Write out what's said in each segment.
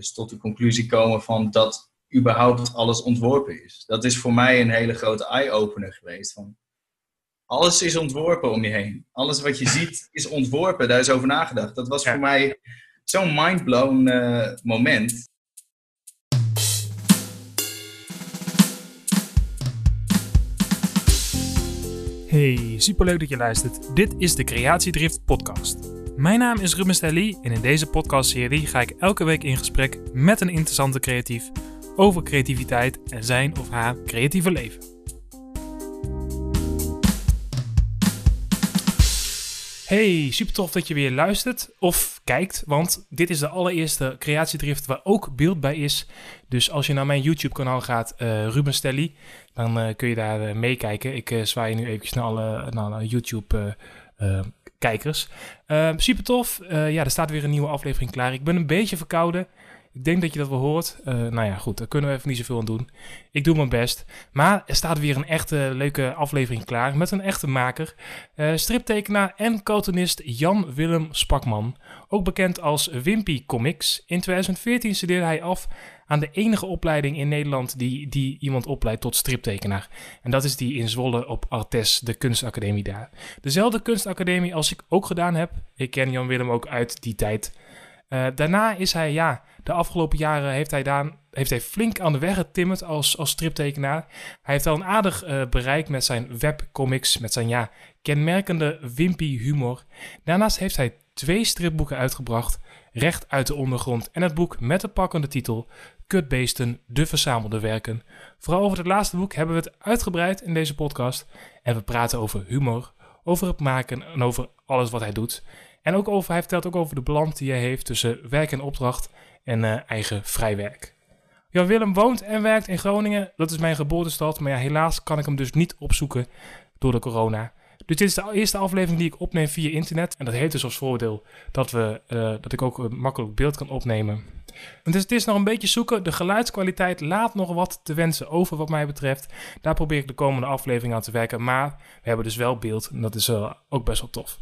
Dus tot de conclusie komen van dat überhaupt alles ontworpen is. Dat is voor mij een hele grote eye-opener geweest. Van, alles is ontworpen om je heen. Alles wat je ziet is ontworpen. Daar is over nagedacht. Dat was voor mij zo'n mindblown uh, moment. Hey, superleuk dat je luistert. Dit is de Creatiedrift podcast. Mijn naam is Ruben Stelly en in deze podcastserie ga ik elke week in gesprek met een interessante creatief over creativiteit en zijn of haar creatieve leven. Hey, super tof dat je weer luistert of kijkt, want dit is de allereerste creatiedrift waar ook beeld bij is. Dus als je naar mijn YouTube kanaal gaat, uh, Ruben Stelly, dan uh, kun je daar uh, meekijken. Ik zwaai nu even naar alle, naar YouTube kijkers. super tof. ja, er staat weer een nieuwe aflevering klaar. Ik ben een beetje verkouden. Ik denk dat je dat wel hoort. Uh, nou ja, goed, daar kunnen we even niet zoveel aan doen. Ik doe mijn best. Maar er staat weer een echte leuke aflevering klaar met een echte maker. Uh, striptekenaar en cartoonist Jan Willem Spakman. Ook bekend als Wimpy Comics. In 2014 studeerde hij af aan de enige opleiding in Nederland die, die iemand opleidt tot striptekenaar. En dat is die in Zwolle op Artes, de kunstacademie daar. Dezelfde kunstacademie als ik ook gedaan heb. Ik ken Jan Willem ook uit die tijd. Uh, daarna is hij, ja, de afgelopen jaren heeft hij, daar, heeft hij flink aan de weg getimmerd als, als striptekenaar. Hij heeft al een aardig uh, bereik met zijn webcomics, met zijn ja, kenmerkende wimpy humor. Daarnaast heeft hij twee stripboeken uitgebracht, Recht uit de ondergrond en het boek met de pakkende titel Kutbeesten, de verzamelde werken. Vooral over het laatste boek hebben we het uitgebreid in deze podcast. En we praten over humor, over het maken en over alles wat hij doet. En ook over, hij vertelt ook over de balans die hij heeft tussen werk en opdracht en uh, eigen vrijwerk. Jan Willem woont en werkt in Groningen. Dat is mijn geboortestad. Maar ja, helaas kan ik hem dus niet opzoeken door de corona. Dus dit is de eerste aflevering die ik opneem via internet. En dat heeft dus als voordeel dat, we, uh, dat ik ook makkelijk beeld kan opnemen. Dus het is nog een beetje zoeken. De geluidskwaliteit laat nog wat te wensen over wat mij betreft. Daar probeer ik de komende aflevering aan te werken. Maar we hebben dus wel beeld en dat is uh, ook best wel tof.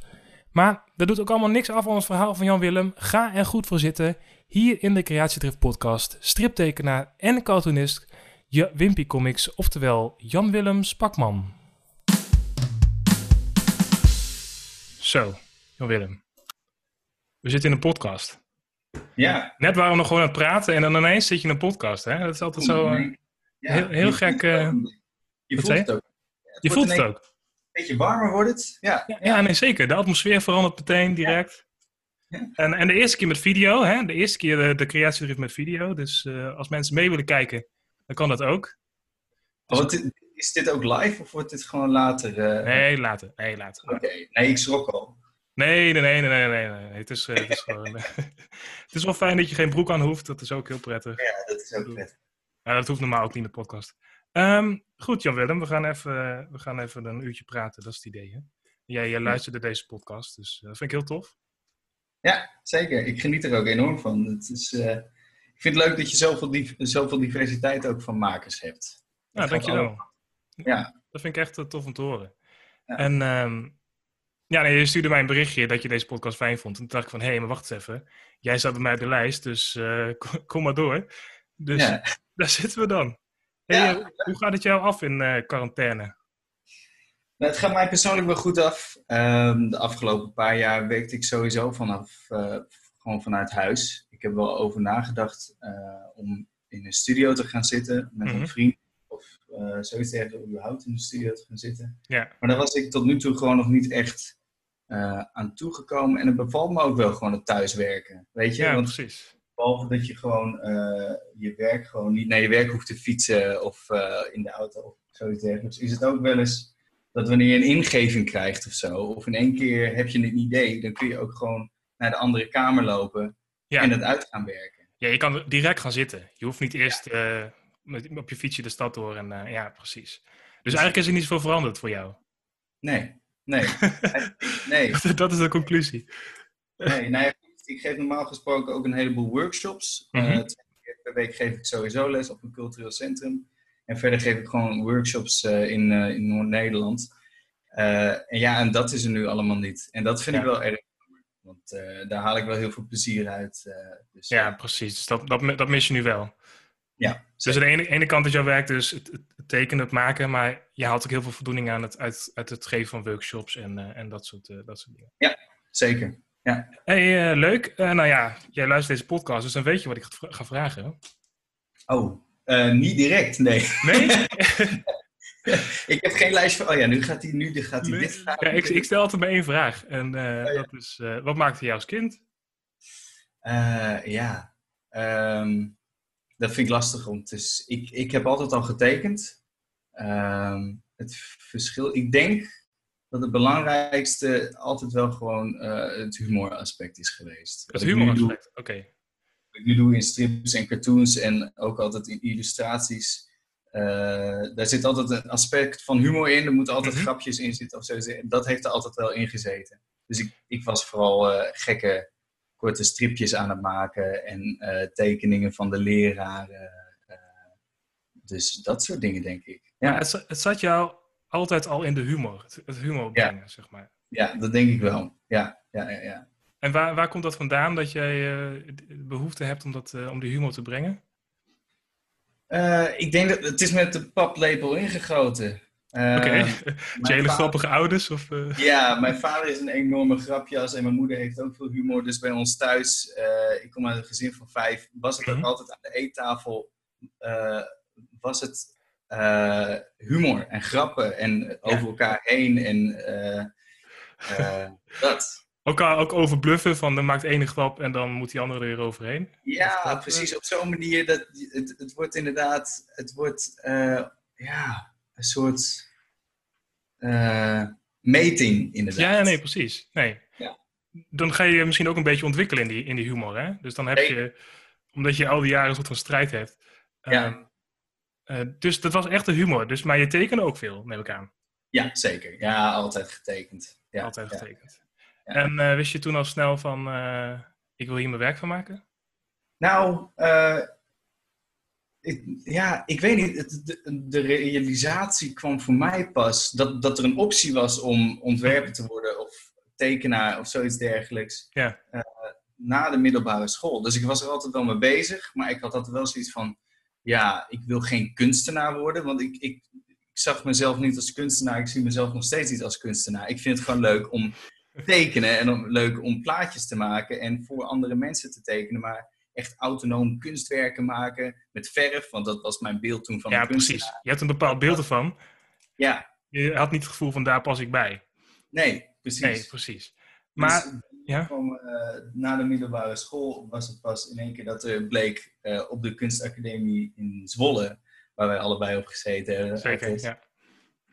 Maar dat doet ook allemaal niks af van het verhaal van Jan Willem. Ga er goed voor zitten. Hier in de Creatiedrift podcast, striptekenaar en cartoonist Wimpy Comics, oftewel Jan Willem Spakman. Zo, Jan Willem. We zitten in een podcast. Ja. Net waren we nog gewoon aan het praten en dan ineens zit je in een podcast. Hè? Dat is altijd zo uh, ja, heel, heel gek. Uh, je voelt het ook. je voelt het ook beetje warmer wordt het. Ja, ja, ja nee, zeker. De atmosfeer verandert meteen direct. Ja. En, en de eerste keer met video, hè? de eerste keer de, de creatiedrift met video. Dus uh, als mensen mee willen kijken, dan kan dat ook. Dus oh, is dit ook live of wordt dit gewoon later? Uh... Nee, later. Nee, later. Oké, okay. nee, ik schrok al. Nee, nee, nee, nee, nee, nee. Het, is, uh, het, is gewoon, het is wel fijn dat je geen broek aan hoeft. Dat is ook heel prettig. Ja, dat is ook prettig. Ja, dat hoeft normaal ook niet in de podcast. Um, goed, Jan-Willem, we, gaan even, we gaan even een uurtje praten, dat is het idee. Hè? Jij, jij luisterde deze podcast, dus dat vind ik heel tof. Ja, zeker. Ik geniet er ook enorm van. Het is, uh, ik vind het leuk dat je zoveel, zoveel diversiteit ook van makers hebt. Ja, dankjewel. Ja. Dat vind ik echt uh, tof om te horen. Ja. En um, ja, nee, je stuurde mij een berichtje dat je deze podcast fijn vond. En toen dacht ik van, hé, hey, maar wacht eens even. Jij staat bij mij op de lijst, dus uh, kom, maar door. Dus ja. daar zitten we dan. Hey, ja. Hoe gaat het jou af in uh, quarantaine? Nou, het gaat mij persoonlijk wel goed af. Um, de afgelopen paar jaar werkte ik sowieso vanaf, uh, gewoon vanuit huis. Ik heb wel over nagedacht om in een studio te gaan zitten met mm -hmm. een vriend. Zoiets dergelijks, überhaupt in de studio te gaan zitten. Ja. Maar daar was ik tot nu toe gewoon nog niet echt aan toegekomen. En het bevalt me ook wel gewoon het thuiswerken. Weet je? Ja, Want precies. Behalve dat je gewoon uh, je werk gewoon niet naar je werk hoeft te fietsen of uh, in de auto of zoiets dergelijks. Is het ook wel eens dat wanneer je een ingeving krijgt of zo, of in één keer heb je een idee, dan kun je ook gewoon naar de andere kamer lopen ja. en het uit gaan werken. Ja, je kan direct gaan zitten. Je hoeft niet eerst ja. uh, met, op je fietsje de stad door en ja, precies. Dus eigenlijk is er niet zoveel veranderd voor jou? Nee, nee. nee. dat is de conclusie. Nee, nee ik geef normaal gesproken ook een heleboel workshops. Mm -hmm. uh, twee keer per week geef ik sowieso les op een cultureel centrum. En verder geef ik gewoon workshops uh, in, uh, in Noord-Nederland. en ja, en dat is er nu allemaal niet. En dat vind ja. ik wel erg. Want daar haal ik wel heel veel plezier uit. dus, ja, precies. Dus dat, dat, dat mis je nu wel. Ja. Dus aan de ene, ene kant is jouw werk dus het, het, tekenen, het maken, maar je haalt ook heel veel voldoening aan het, uit, uit het geven van workshops en, en dat, soort, dat soort dingen. Ja, zeker. Ja. Hey, leuk. nou ja, jij luistert deze podcast, dus dan weet je wat ik ga vragen. Oh, niet direct, nee. Nee? ik heb geen lijst van. Oh ja, nu gaat hij, nu gaat hij dit vragen. Ja, ik, ik, stel altijd maar één vraag. En uh, dat is: wat maakte jou als kind? Ja, um, dat vind ik lastig om te. Ik, ik heb altijd al getekend. Um, het verschil. Ik denk dat het belangrijkste altijd wel gewoon het humoraspect is geweest. Het humoraspect, oké. Okay. Wat ik nu doe in strips en cartoons en ook altijd in illustraties uh, daar zit altijd een aspect van humor in. Er moeten altijd mm grapjes in zitten of zo. Dat heeft er altijd wel in gezeten. Dus ik, ik was vooral uh, gekke korte stripjes aan het maken en uh, tekeningen van de leraren. dus dat soort dingen, denk ik. Ja. Het, het, zat jou altijd al in de humor, het, het humor brengen, ja. zeg maar. Ja, dat denk ik wel. Ja, ja, ja. ja. En waar, waar komt dat vandaan dat jij behoefte hebt om, dat, om die humor te brengen? Uh, ik denk dat het is met de paplepel ingegoten. Uh, Oké, okay. hele grappige ouders? Of, uh... Ja, mijn vader is een enorme grapjas en mijn moeder heeft ook veel humor. Dus bij ons thuis, ik kom uit een gezin van vijf, was het ook mm -hmm. altijd aan de eettafel, was het humor en grappen en over elkaar heen en dat. Elkaar ook overbluffen van dan maakt ene grap en dan moet die andere er weer overheen. Ja, precies. Op zo'n manier dat het, het wordt inderdaad, het wordt ja, een soort uh, meting inderdaad. Ja, nee, precies. Nee. Ja. Dan ga je misschien ook een beetje ontwikkelen in die, in die humor. Hè? Dus dan heb je, omdat je al die jaren een soort van strijd hebt. Ja. Uh, dus dat was echt de humor. Dus, maar je tekende ook veel, neem ik aan. Ja, zeker. Ja, altijd getekend. Ja, altijd getekend. En uh, wist je toen al snel van, ik wil hier mijn werk van maken? Nou, ik, ja, ik weet niet. De, de, realisatie kwam voor mij pas dat, dat er een optie was om ontwerper te worden of tekenaar of zoiets dergelijks. Ja. na de middelbare school. Dus ik was er altijd wel mee bezig, maar ik had altijd wel zoiets van, ja, ik wil geen kunstenaar worden, want ik, ik, ik zag mezelf niet als kunstenaar. Ik zie mezelf nog steeds niet als kunstenaar. Ik vind het gewoon leuk om tekenen en om, leuk om plaatjes te maken en voor andere mensen te tekenen, maar echt autonoom kunstwerken maken met verf, want dat was mijn beeld toen van ja, precies. Je hebt een bepaald beeld ervan. Ja. Je had niet het gevoel van daar pas ik bij. Nee, precies. Nee, precies. Maar dus, ja? Kwam, uh, na de middelbare school was het pas in één keer dat er bleek uh, op de kunstacademie in Zwolle, waar wij allebei op gezeten hebben. Zeker, ja.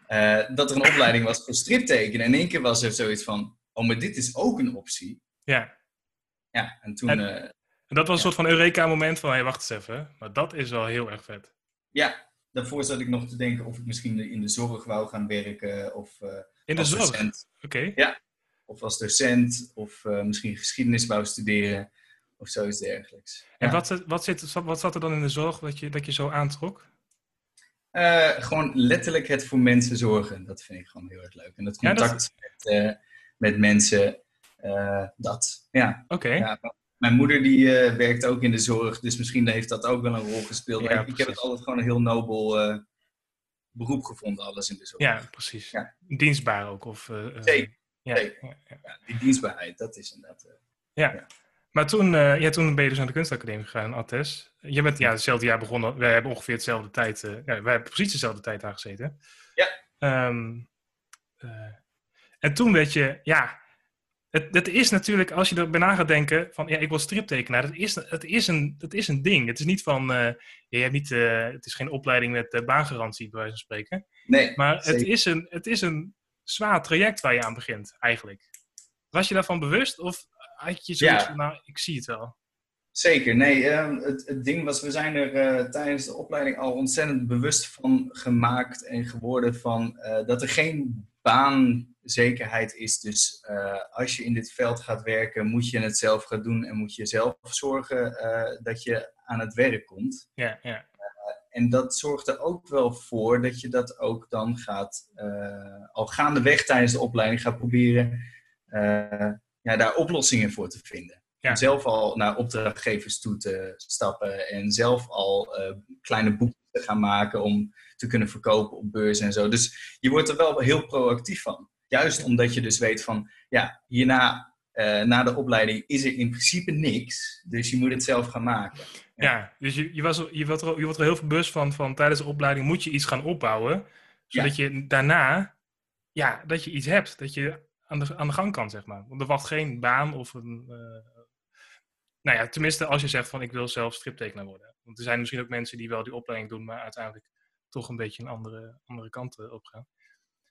Uh, dat er een opleiding was voor striptekenen. En in één keer was er zoiets van, oh, maar dit is ook een optie. Ja. Ja, en toen... En, en dat was een soort van Eureka-moment van, hé, hey, wacht eens even. Maar dat is wel heel erg vet. Ja, daarvoor zat ik nog te denken of ik misschien in de zorg wou gaan werken. Of uh, in de zorg? Oké. Okay. Ja, of als docent, of uh, misschien geschiedenis wou studeren, of zoiets dergelijks. En ja. wat, wat, zit, wat zat er dan in de zorg dat je, dat je zo aantrok? Uh, gewoon letterlijk het voor mensen zorgen. Dat vind ik gewoon heel erg leuk. En dat contact ja, dat... met, met mensen, dat. Ja. Oké. Okay. Ja, mijn moeder die uh, werkt ook in de zorg, dus misschien heeft dat ook wel een rol gespeeld. Ja, ik, ik, heb het altijd gewoon een heel nobel uh, beroep gevonden, alles in de zorg. Ja, precies. Ja. Dienstbaar ook. Of, Zeker. Ja. Ja, die dienstbaarheid, dat is inderdaad... ja. Maar toen, ja, toen ben je dus naar de kunstacademie gegaan, Attes. Je bent ja, hetzelfde jaar begonnen. We hebben ongeveer hetzelfde tijd... ja, wij hebben precies dezelfde tijd daar gezeten. Ja. Um, en toen werd je, ja, het, het is natuurlijk, als je erbij na gaat denken, van ja, ik wil striptekenaar, het is, het is, een, het is een ding. Het is niet van, uh, je hebt niet, uh, het is geen opleiding met uh, baangarantie, bij wijze van spreken. Nee, maar het is, een, het is een zwaar traject waar je aan begint, eigenlijk. Was je daarvan bewust of had je zoiets ja. van, nou, ik zie het wel? Zeker, nee. Uh, het, het, ding was, we zijn er tijdens de opleiding al ontzettend bewust van gemaakt en geworden van dat er geen baanzekerheid is. Dus uh, als je in dit veld gaat werken, moet je het zelf gaan doen en moet je zelf zorgen uh, dat je aan het werk komt. Ja, ja. Uh, en dat zorgt er ook wel voor dat je dat ook dan gaat, al gaandeweg tijdens de opleiding gaat proberen ja, daar oplossingen voor te vinden. Ja. Zelf al naar opdrachtgevers toe te stappen en zelf al eh, kleine boeken te gaan maken om te kunnen verkopen op beurs en zo. Dus je wordt er wel heel proactief van. Juist omdat je dus weet van, ja, hierna, eh, na de opleiding is er in principe niks. Dus je moet het zelf gaan maken. Ja, dus je, je, was, je, wordt er, je wordt er heel veel bewust van, van tijdens de opleiding moet je iets gaan opbouwen. Zodat je daarna, ja, dat je iets hebt. Dat je aan de, aan de gang kan, zeg maar. Want er wacht geen baan of een... eh, nou ja, tenminste als je zegt van ik wil zelf striptekenaar worden. Want er zijn misschien ook mensen die wel die opleiding doen, maar uiteindelijk toch een beetje een andere, andere kant eh, op gaan.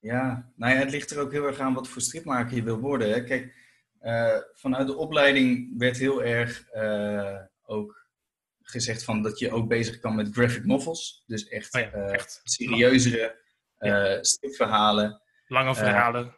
Ja, nou ja, het ligt er ook heel erg aan wat voor stripmaker je wil worden. Hè. Kijk, eh, vanuit de opleiding werd heel erg eh, ook gezegd van dat je ook bezig kan met graphic novels. Dus echt, Oh ja, eh, echt. serieuzere stripverhalen, Lange verhalen.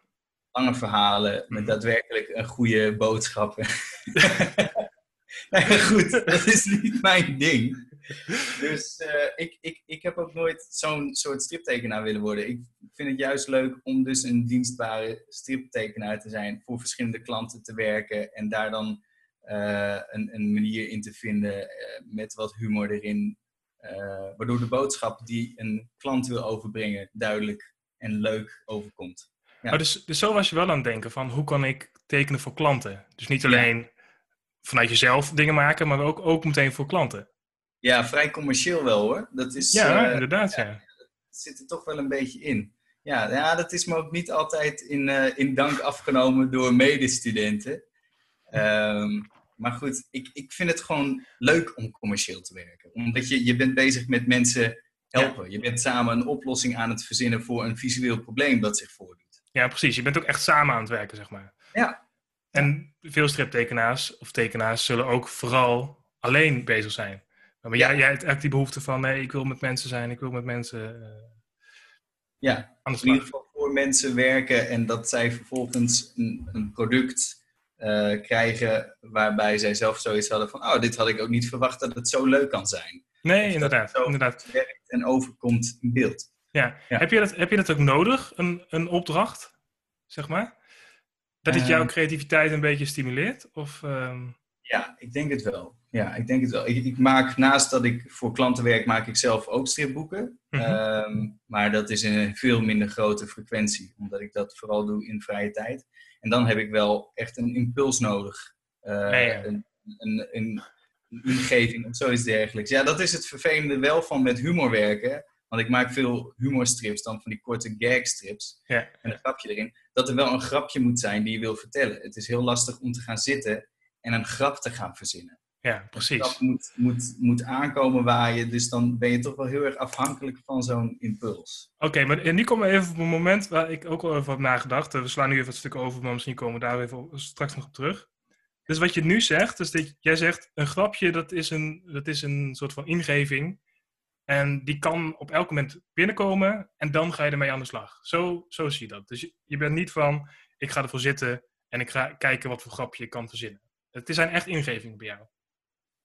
lange verhalen met Mhm. daadwerkelijk een goede boodschap. nou ja, goed, dat is niet mijn ding. Dus eh, ik, ik, ik heb ook nooit zo'n soort striptekenaar willen worden. Ik vind het juist leuk om dus een dienstbare striptekenaar te zijn, voor verschillende klanten te werken en daar dan eh, een, een manier in te vinden eh, met wat humor erin. waardoor de boodschap die een klant wil overbrengen duidelijk en leuk overkomt. Ja. Maar dus, dus zo was je wel aan het denken van hoe kan ik tekenen voor klanten? Dus niet alleen vanuit jezelf dingen maken, maar ook, ook meteen voor klanten. Ja, vrij commercieel wel hoor. Dat is, Ja, eh, inderdaad. Ja. zit er toch wel een beetje in. Ja, ja dat is me ook niet altijd in, eh, in dank afgenomen door medestudenten. Ehm, maar goed, ik, ik vind het gewoon leuk om commercieel te werken. Omdat je, je bent bezig met mensen helpen. Je bent samen een oplossing aan het verzinnen voor een visueel probleem dat zich voordoet. ja, precies. Je bent ook echt samen aan het werken, zeg maar. Ja. En veel striptekenaars of tekenaars zullen ook vooral alleen bezig zijn. Maar Ja. jij, jij hebt echt die behoefte van, nee, ik wil met mensen zijn, ik wil met mensen eh, Ja, aan de in ieder geval voor mensen werken en dat zij vervolgens een, een product eh, krijgen waarbij zij zelf zoiets hadden van, oh, dit had ik ook niet verwacht dat het zo leuk kan zijn. Nee, Of inderdaad. dat inderdaad. werkt en overkomt in beeld. Ja. Ja. Heb, je dat, heb je dat ook nodig, een, een opdracht, zeg maar? Dat het jouw Ehm. creativiteit een beetje stimuleert? Of, ehm, Ja, ik denk het wel. Ja, ik denk het wel. Ik, ik maak naast dat ik voor klanten werk, maak ik zelf ook stripboeken. Mhm. Ehm, maar dat is in een veel minder grote frequentie, omdat ik dat vooral doe in vrije tijd. En dan heb ik wel echt een impuls nodig. Eh, ja. Een, een, een, een ingeving of zoiets dergelijks. Ja, dat is het vervelende wel van met humor werken. Want ik maak veel humorstrips, dan van die korte gagstrips. ja. en een grapje erin, dat er wel een grapje moet zijn die je wil vertellen. Het is heel lastig om te gaan zitten en een grap te gaan verzinnen. Ja, precies. grap moet, moet, moet aankomen waaien, dus dan ben je toch wel heel erg afhankelijk van zo'n impuls. Oké, maar en nu komen we even op een moment waar ik ook wel even heb nagedacht. Eh, We slaan nu even het stuk over, maar misschien komen we daar even op- straks nog op terug. Dus wat je nu zegt, is dat jij zegt een grapje, dat is een, dat is een soort van ingeving. En die kan op elk moment binnenkomen en dan ga je ermee aan de slag. Zo, zo zie je dat. Dus je, je bent niet van, ik ga ervoor zitten en ik ga kijken wat voor grapje je kan verzinnen. Het zijn echt ingevingen bij jou.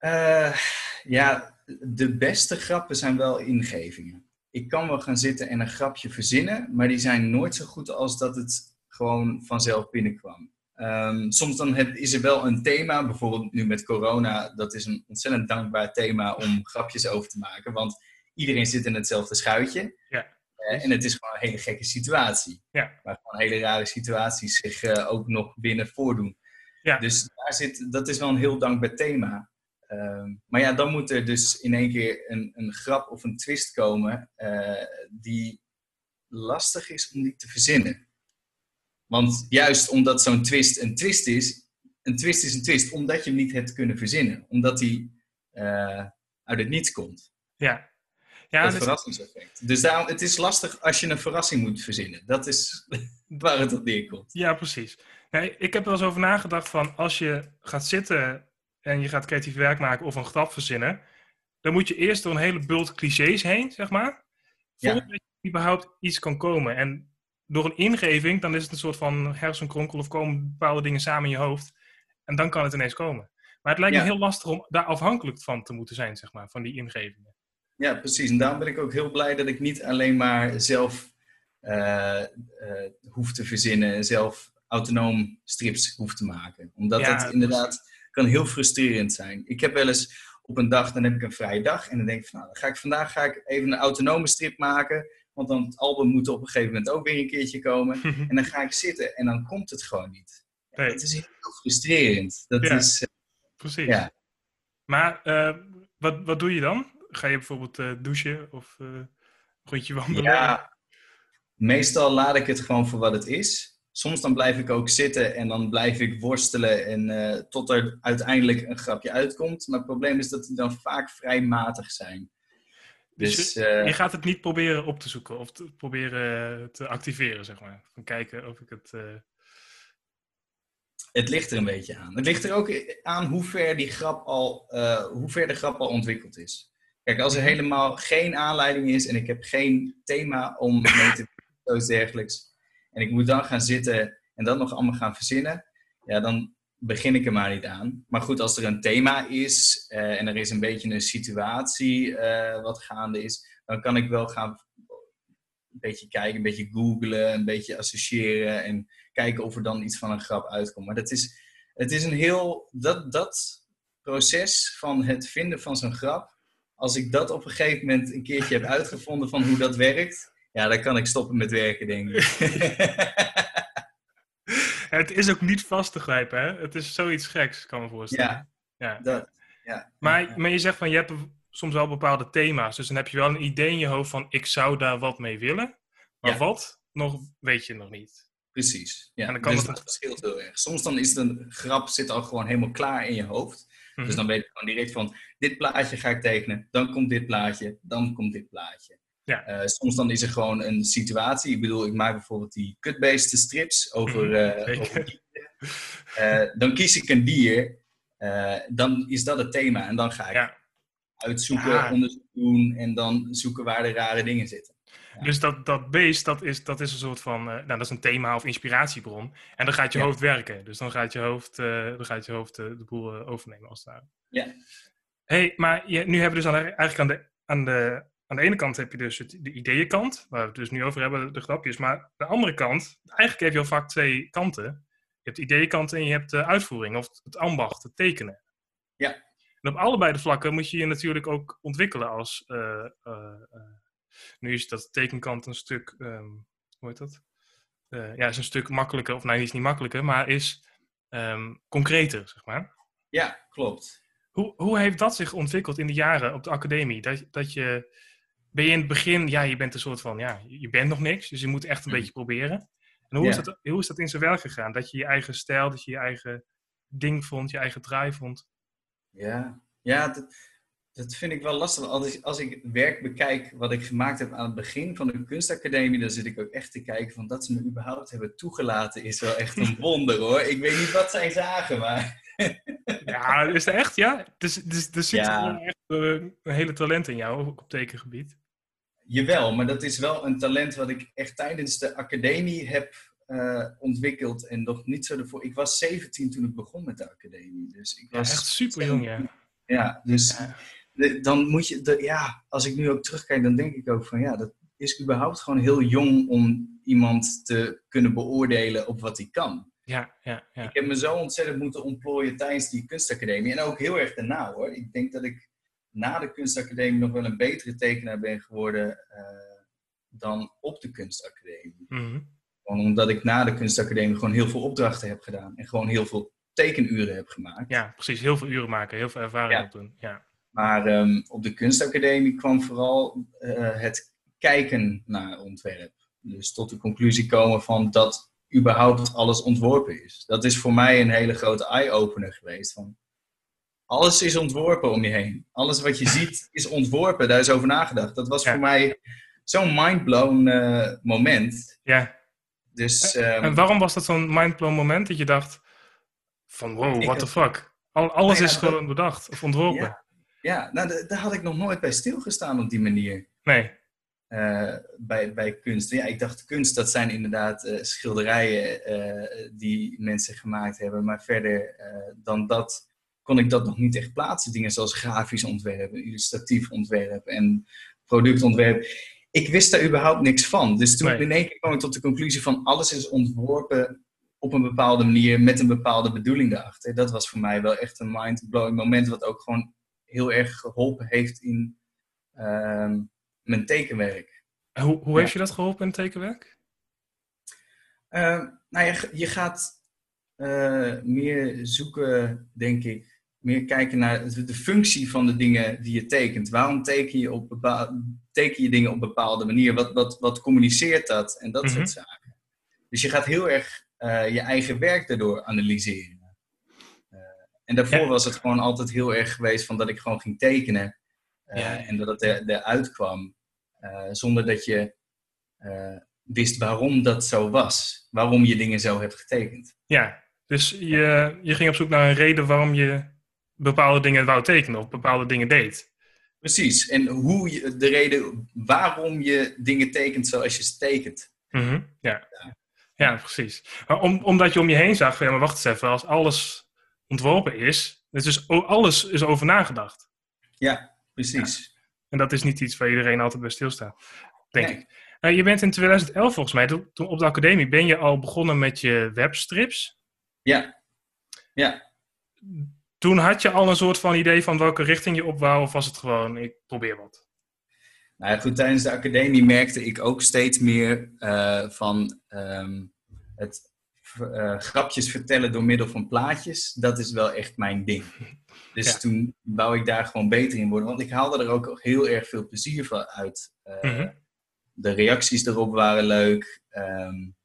Eh, ja, de beste grappen zijn wel ingevingen. Ik kan wel gaan zitten en een grapje verzinnen, maar die zijn nooit zo goed als dat het gewoon vanzelf binnenkwam. Ehm, soms dan heb- is er wel een thema, bijvoorbeeld nu met corona, dat is een ontzettend dankbaar thema om grapjes over te maken, want iedereen zit in hetzelfde schuitje. Ja. Eh, en het is gewoon een hele gekke situatie. Ja. Waar gewoon hele rare situaties zich eh, ook nog binnen voordoen. Ja. Dus daar zit, dat is wel een heel dankbaar thema. Ehm, maar ja, dan moet er dus in één keer een, een grap of een twist komen eh, die lastig is om die te verzinnen. Want juist omdat zo'n twist een twist is, een twist is een twist omdat je hem niet hebt kunnen verzinnen. Omdat die eh, uit het niets komt. Ja, ja dat dus- verrassingseffect. Dus daarom, het is lastig als je een verrassing moet verzinnen. Dat is waar het op neerkomt. Ja, precies. Nee, ik heb er wel eens over nagedacht van als je gaat zitten en je gaat creatief werk maken of een grap verzinnen, dan moet je eerst door een hele bult clichés heen, zeg maar, Ja. voordat je überhaupt iets kan komen. En door een ingeving, dan is het een soort van hersenkronkel of komen bepaalde dingen samen in je hoofd en dan kan het ineens komen. Maar het lijkt me Ja. heel lastig om daar afhankelijk van te moeten zijn, zeg maar, van die ingevingen. Ja, precies. En daarom ben ik ook heel blij dat ik niet alleen maar zelf eh, eh, hoef te verzinnen en zelf autonoom strips hoef te maken. Omdat Ja, dat inderdaad kan heel frustrerend zijn. Ik heb wel eens op een dag, dan heb ik een vrije dag. En dan denk ik van, nou, dan ga ik vandaag ga ik even een autonome strip maken. Want dan het album moet op een gegeven moment ook weer een keertje komen. En dan ga ik zitten en dan komt het gewoon niet. Nee. Het is heel frustrerend. Dat Ja. is, eh, Precies. Ja. Maar eh, wat, wat doe je dan? Ga je bijvoorbeeld eh, douchen of een rondje wandelen? ja, meestal laat ik het gewoon voor wat het is. Soms dan blijf ik ook zitten en dan blijf ik worstelen en eh, tot er uiteindelijk een grapje uitkomt. Maar het probleem is dat die dan vaak vrij matig zijn. Dus Dus, je, eh, je gaat het niet proberen op te zoeken of te proberen te activeren, zeg maar. Van kijken of ik het... eh, Het ligt er een beetje aan. Het ligt er ook aan hoe ver die grap al, hoe ver de grap al ontwikkeld is. Kijk, als er helemaal geen aanleiding is en ik heb geen thema om mee te doen, dergelijks. En ik moet dan gaan zitten en dat nog allemaal gaan verzinnen. Ja, dan begin ik er maar niet aan. Maar goed, als er een thema is eh, en er is een beetje een situatie eh, wat gaande is, dan kan ik wel gaan een beetje kijken, een beetje googlen, een beetje associëren en kijken of er dan iets van een grap uitkomt. Maar dat is, het is een heel, dat, dat proces van het vinden van zo'n grap, als ik dat op een gegeven moment een keertje heb uitgevonden van hoe dat werkt, ja, dan kan ik stoppen met werken, denk ik. Het is ook niet vast te grijpen, hè? Het is zoiets geks, kan ik me voorstellen. ja, Ja. dat, ja. Maar, maar je zegt van, je hebt soms wel bepaalde thema's. Dus dan heb je wel een idee in je hoofd van, ik zou daar wat mee willen. Maar Ja. wat, nog, weet je nog niet. Precies. Ja. En dan kan dus het- dat verschilt heel erg. Soms dan is het een grap zit al gewoon helemaal klaar in je hoofd. Mhm. Dus dan weet ik gewoon direct van, dit plaatje ga ik tekenen, dan komt dit plaatje, dan komt dit plaatje. Ja. Eh, soms dan is er gewoon een situatie. Ik bedoel, ik maak bijvoorbeeld die kutbeesten strips over, Mhm, eh, over. Eh, dan kies ik een dier, dan is dat het thema. En dan ga ik Ja. uitzoeken, Ja. onderzoek doen en dan zoeken waar de rare dingen zitten. Dus dat, dat beest, dat is, dat is een soort van, nou dat is een thema of inspiratiebron. En dan gaat je hoofd werken. Dus dan gaat je hoofd, dan gaat je hoofd de boel overnemen als het ware. Ja. hey, maar je, nu hebben we dus eigenlijk aan de, aan, de, aan de ene kant heb je dus het, de ideeënkant, waar we het dus nu over hebben, de grapjes. Maar aan de andere kant, eigenlijk heb je al vaak twee kanten. Je hebt de ideeënkant en je hebt de uitvoering, of het ambacht, het tekenen. Ja. En op allebei de vlakken moet je je natuurlijk ook ontwikkelen als... eh, eh, eh, nu is dat tekenkant een stuk, ehm, hoe heet dat? Ja, is een stuk makkelijker, of nee, is niet makkelijker, maar is ehm, concreter, zeg maar. Ja, klopt. Hoe, hoe heeft dat zich ontwikkeld in de jaren op de academie? Dat, dat je, ben je in het begin, ja, je bent een soort van, ja, je bent nog niks, dus je moet echt een Mhm. beetje proberen. En hoe, is dat, hoe is dat in zijn werk gegaan? Dat je je eigen stijl, dat je je eigen ding vond, je eigen draai vond? Ja, ja dat, dat vind ik wel lastig. Als ik, als ik werk bekijk wat ik gemaakt heb aan het begin van de kunstacademie, dan zit ik ook echt te kijken van dat ze me überhaupt hebben toegelaten is wel echt een wonder hoor. Ik weet niet wat zij zagen, maar Ja, is dat echt, ja? Dus, dus, er zit Ja. gewoon echt eh, een hele talent in jou, op tekengebied. Jawel, maar dat is wel een talent wat ik echt tijdens de academie heb eh, ontwikkeld en nog niet zo ervoor. Ik was 17 toen ik begon met de academie, dus ik Ja, was echt super jong, ja. Ja, dus Ja. de- dan moet je, de, ja, als ik nu ook terugkijk, dan denk ik ook van ja, dat is überhaupt gewoon heel jong om iemand te kunnen beoordelen op wat hij kan. Ja, ja, ja. Ik heb me zo ontzettend moeten ontplooien tijdens die kunstacademie en ook heel erg daarna hoor. Ik denk dat ik na de kunstacademie nog wel een betere tekenaar ben geworden eh, dan op de kunstacademie. Gewoon omdat ik na de kunstacademie gewoon heel veel opdrachten heb gedaan en gewoon heel veel tekenuren heb gemaakt. Ja, precies. Heel veel uren maken, heel veel ervaring Ja. opdoen. Ja. Maar ehm, op de kunstacademie kwam vooral eh, het kijken naar ontwerp. Dus tot de conclusie komen van dat überhaupt alles ontworpen is. Dat is voor mij een hele grote eye-opener geweest. Van, alles is ontworpen om je heen. Alles wat je ziet is ontworpen. Daar is over nagedacht. Dat was Ja. voor mij zo'n mindblown eh, moment. ja. Dus ehm, En waarom was dat zo'n mindblown moment dat je dacht van wow, what the fuck? Al, alles Nou ja, is gewoon bedacht of ontworpen. Ja. ja, nou, daar had ik nog nooit bij stilgestaan op die manier. Nee. eh, bij, bij kunst. Ja, ik dacht kunst, dat zijn inderdaad eh, schilderijen die mensen gemaakt hebben. Maar verder dan dat kon ik dat nog niet echt plaatsen. Dingen zoals grafisch ontwerp, illustratief ontwerp en productontwerp. Ik wist daar überhaupt niks van. Dus toen Nee. in één keer kwam ik tot de conclusie van alles is ontworpen op een bepaalde manier met een bepaalde bedoeling erachter. Dat was voor mij wel echt een mind-blowing moment, wat ook gewoon heel erg geholpen heeft in ehm, mijn tekenwerk. Hoe, hoe heeft je dat geholpen in het tekenwerk? Uh, nou, je, je gaat uh, meer zoeken, denk ik, meer kijken naar de functie van de dingen die je tekent. Waarom teken je, op bepaalde, teken je dingen op een bepaalde manier? Wat, wat, wat communiceert dat? En dat soort mhm. zaken. Dus je gaat heel erg uh, je eigen werk daardoor analyseren. Uh, en daarvoor was het gewoon altijd heel erg geweest van dat ik gewoon ging tekenen. Uh, en dat het er, eruit kwam. zonder dat je wist waarom dat zo was. Waarom je dingen zo hebt getekend. Ja, dus je, je ging op zoek naar een reden waarom je bepaalde dingen wou tekenen of bepaalde dingen deed. Precies. En hoe je, de reden waarom je dingen tekent zoals je ze tekent. Mhm, ja. ja. ja. precies. Maar om, omdat je om je heen zag, ja, maar wacht eens even, als alles ontworpen is, dus alles is over nagedacht. Ja, precies. En dat is niet iets waar iedereen altijd bij stilstaat, denk ik. Nou, je bent in 2011 volgens mij, toen op de academie, ben je al begonnen met je webstrips. Ja. Ja. Toen had je al een soort van idee van welke richting je op wou, of was het gewoon, ik probeer wat? Nou ja, goed, tijdens de academie merkte ik ook steeds meer uh, van um, het uh, grapjes vertellen door middel van plaatjes. Dat is wel echt mijn ding. Dus ja. toen wou ik daar gewoon beter in worden, want ik haalde er ook heel erg veel plezier van uit. Uh, mm -hmm. De reacties erop waren leuk. Um,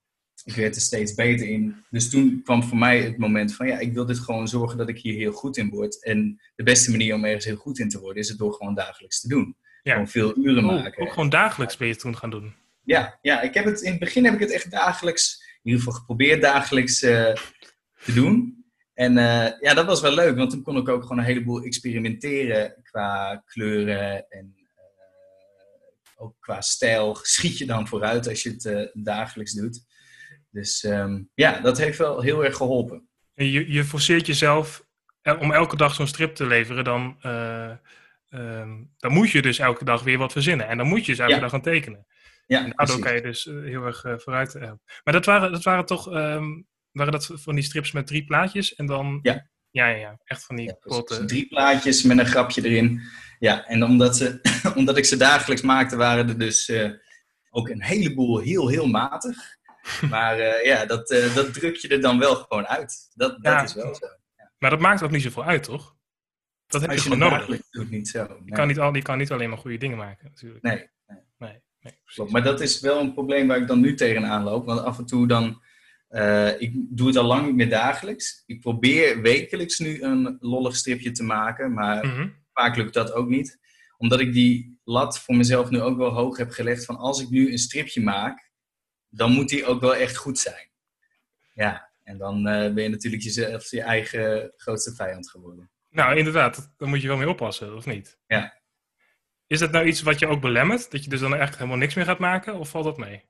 ik werd er steeds beter in. Dus toen kwam voor mij het moment van, ja, ik wil dit gewoon zorgen dat ik hier heel goed in word. En de beste manier om ergens heel goed in te worden, is het door gewoon dagelijks te doen. Ja. Gewoon veel uren oh, maken. Ook gewoon dagelijks ben je toen gaan doen? Ja, ja ik heb het, in het begin heb ik het echt dagelijks, in ieder geval geprobeerd dagelijks uh, te doen. En uh, ja, dat was wel leuk, want toen kon ik ook gewoon een heleboel experimenteren qua kleuren en uh, ook qua stijl. Schiet je dan vooruit als je het dagelijks doet. Dus um, ja, dat heeft wel heel erg geholpen. En je, je forceert jezelf om elke dag zo'n strip te leveren, dan, uh, um, dan moet je dus elke dag weer wat verzinnen. En dan moet je dus elke ja. dag gaan tekenen. Ja, en daardoor kan je dus uh, heel erg uh, vooruit. Maar dat waren, dat waren toch um, waren dat van die strips met drie plaatjes en dan... Ja. Ja, ja, ja. echt van die ja, korte... Drie plaatjes met een grapje erin. Ja, en omdat, ze, omdat ik ze dagelijks maakte, waren er dus ook een heleboel heel, heel matig. Maar uh, ja, dat, uh, dat druk je er dan wel gewoon uit. Dat, dat is wel zo. Ja. Maar dat maakt ook niet zoveel uit, toch? Dat heb Als je, je gewoon nodig. doet niet zo. Nee. Je, kan niet al, je kan niet alleen maar goede dingen maken, natuurlijk. Nee. nee. nee, nee maar dat is wel een probleem waar ik dan nu tegenaan loop. Want af en toe dan... Uh, ik doe het al lang niet meer dagelijks. Ik probeer wekelijks nu een lollig stripje te maken. Maar mm -hmm. vaak lukt dat ook niet. Omdat ik die lat voor mezelf nu ook wel hoog heb gelegd. Van als ik nu een stripje maak dan moet die ook wel echt goed zijn. Ja, en dan uh, ben je natuurlijk jezelf je eigen grootste vijand geworden. Nou, inderdaad, daar moet je wel mee oppassen, of niet? Ja. Is dat nou iets wat je ook belemmert? Dat je dus dan echt helemaal niks meer gaat maken, of valt dat mee?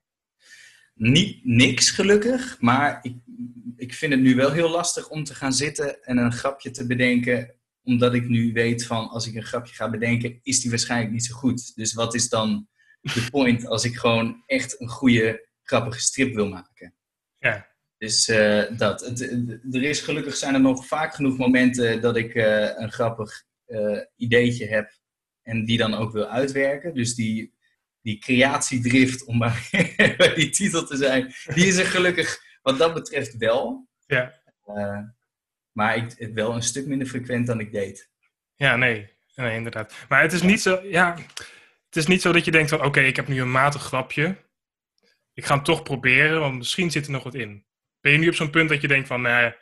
Niet niks, gelukkig. Maar ik, ik vind het nu wel heel lastig om te gaan zitten en een grapje te bedenken. Omdat ik nu weet van, als ik een grapje ga bedenken, is die waarschijnlijk niet zo goed. Dus wat is dan de point als ik gewoon echt een goede grappige strip wil maken. Ja. Dus uh, dat. Het, er is gelukkig zijn er nog vaak genoeg momenten dat ik uh, een grappig uh, ideetje heb en die dan ook wil uitwerken. Dus die, die creatiedrift, om maar bij die titel te zijn, die is er gelukkig wat dat betreft wel. Ja. maar ik, wel een stuk minder frequent dan ik deed. Ja, nee. Nee, inderdaad. Maar het is niet zo, ja, het is niet zo dat je denkt van, oké, ik heb nu een matig grapje ik ga hem toch proberen, want misschien zit er nog wat in. Ben je nu op zo'n punt dat je denkt van, nee,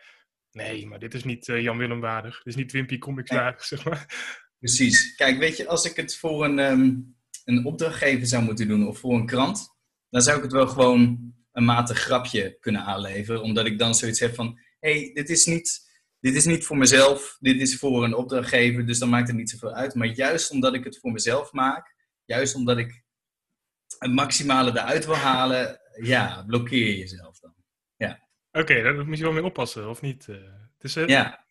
nee maar dit is niet uh, Jan Willem waardig. Dit is niet Wimpy Comics waardig, zeg maar. Precies. Kijk, weet je, als ik het voor een, um, een opdrachtgever zou moeten doen of voor een krant, dan zou ik het wel gewoon een matig grapje kunnen aanleveren. Omdat ik dan zoiets heb van, hé, hey, dit is niet... Dit is niet voor mezelf, dit is voor een opdrachtgever, dus dan maakt het niet zoveel uit. Maar juist omdat ik het voor mezelf maak, juist omdat ik het maximale eruit wil halen, ja, blokkeer je jezelf dan. Ja. Oké, okay, daar moet je wel mee oppassen, of niet? Uh, het is, uh, ja.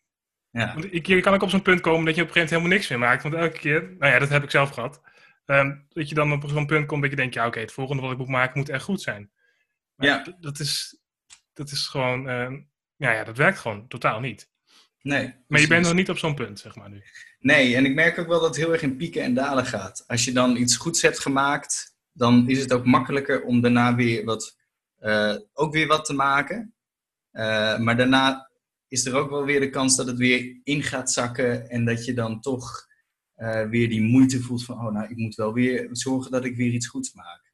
ja. Want ik, je kan ook op zo'n punt komen dat je op een gegeven moment helemaal niks meer maakt. Want elke keer, nou ja, dat heb ik zelf gehad. Um, dat je dan op zo'n punt komt dat je denkt, ja oké, okay, het volgende wat ik moet maken moet echt goed zijn. Maar ja. Dat is, dat is gewoon, uh, ja, ja, dat werkt gewoon totaal niet. Nee. Maar je bent nog niet op zo'n punt, zeg maar nu. Nee, en ik merk ook wel dat het heel erg in pieken en dalen gaat. Als je dan iets goeds hebt gemaakt, dan is het ook makkelijker om daarna weer wat, uh, ook weer wat te maken. Uh, maar daarna is er ook wel weer de kans dat het weer in gaat zakken en dat je dan toch uh, weer die moeite voelt van, oh nou, ik moet wel weer zorgen dat ik weer iets goeds maak.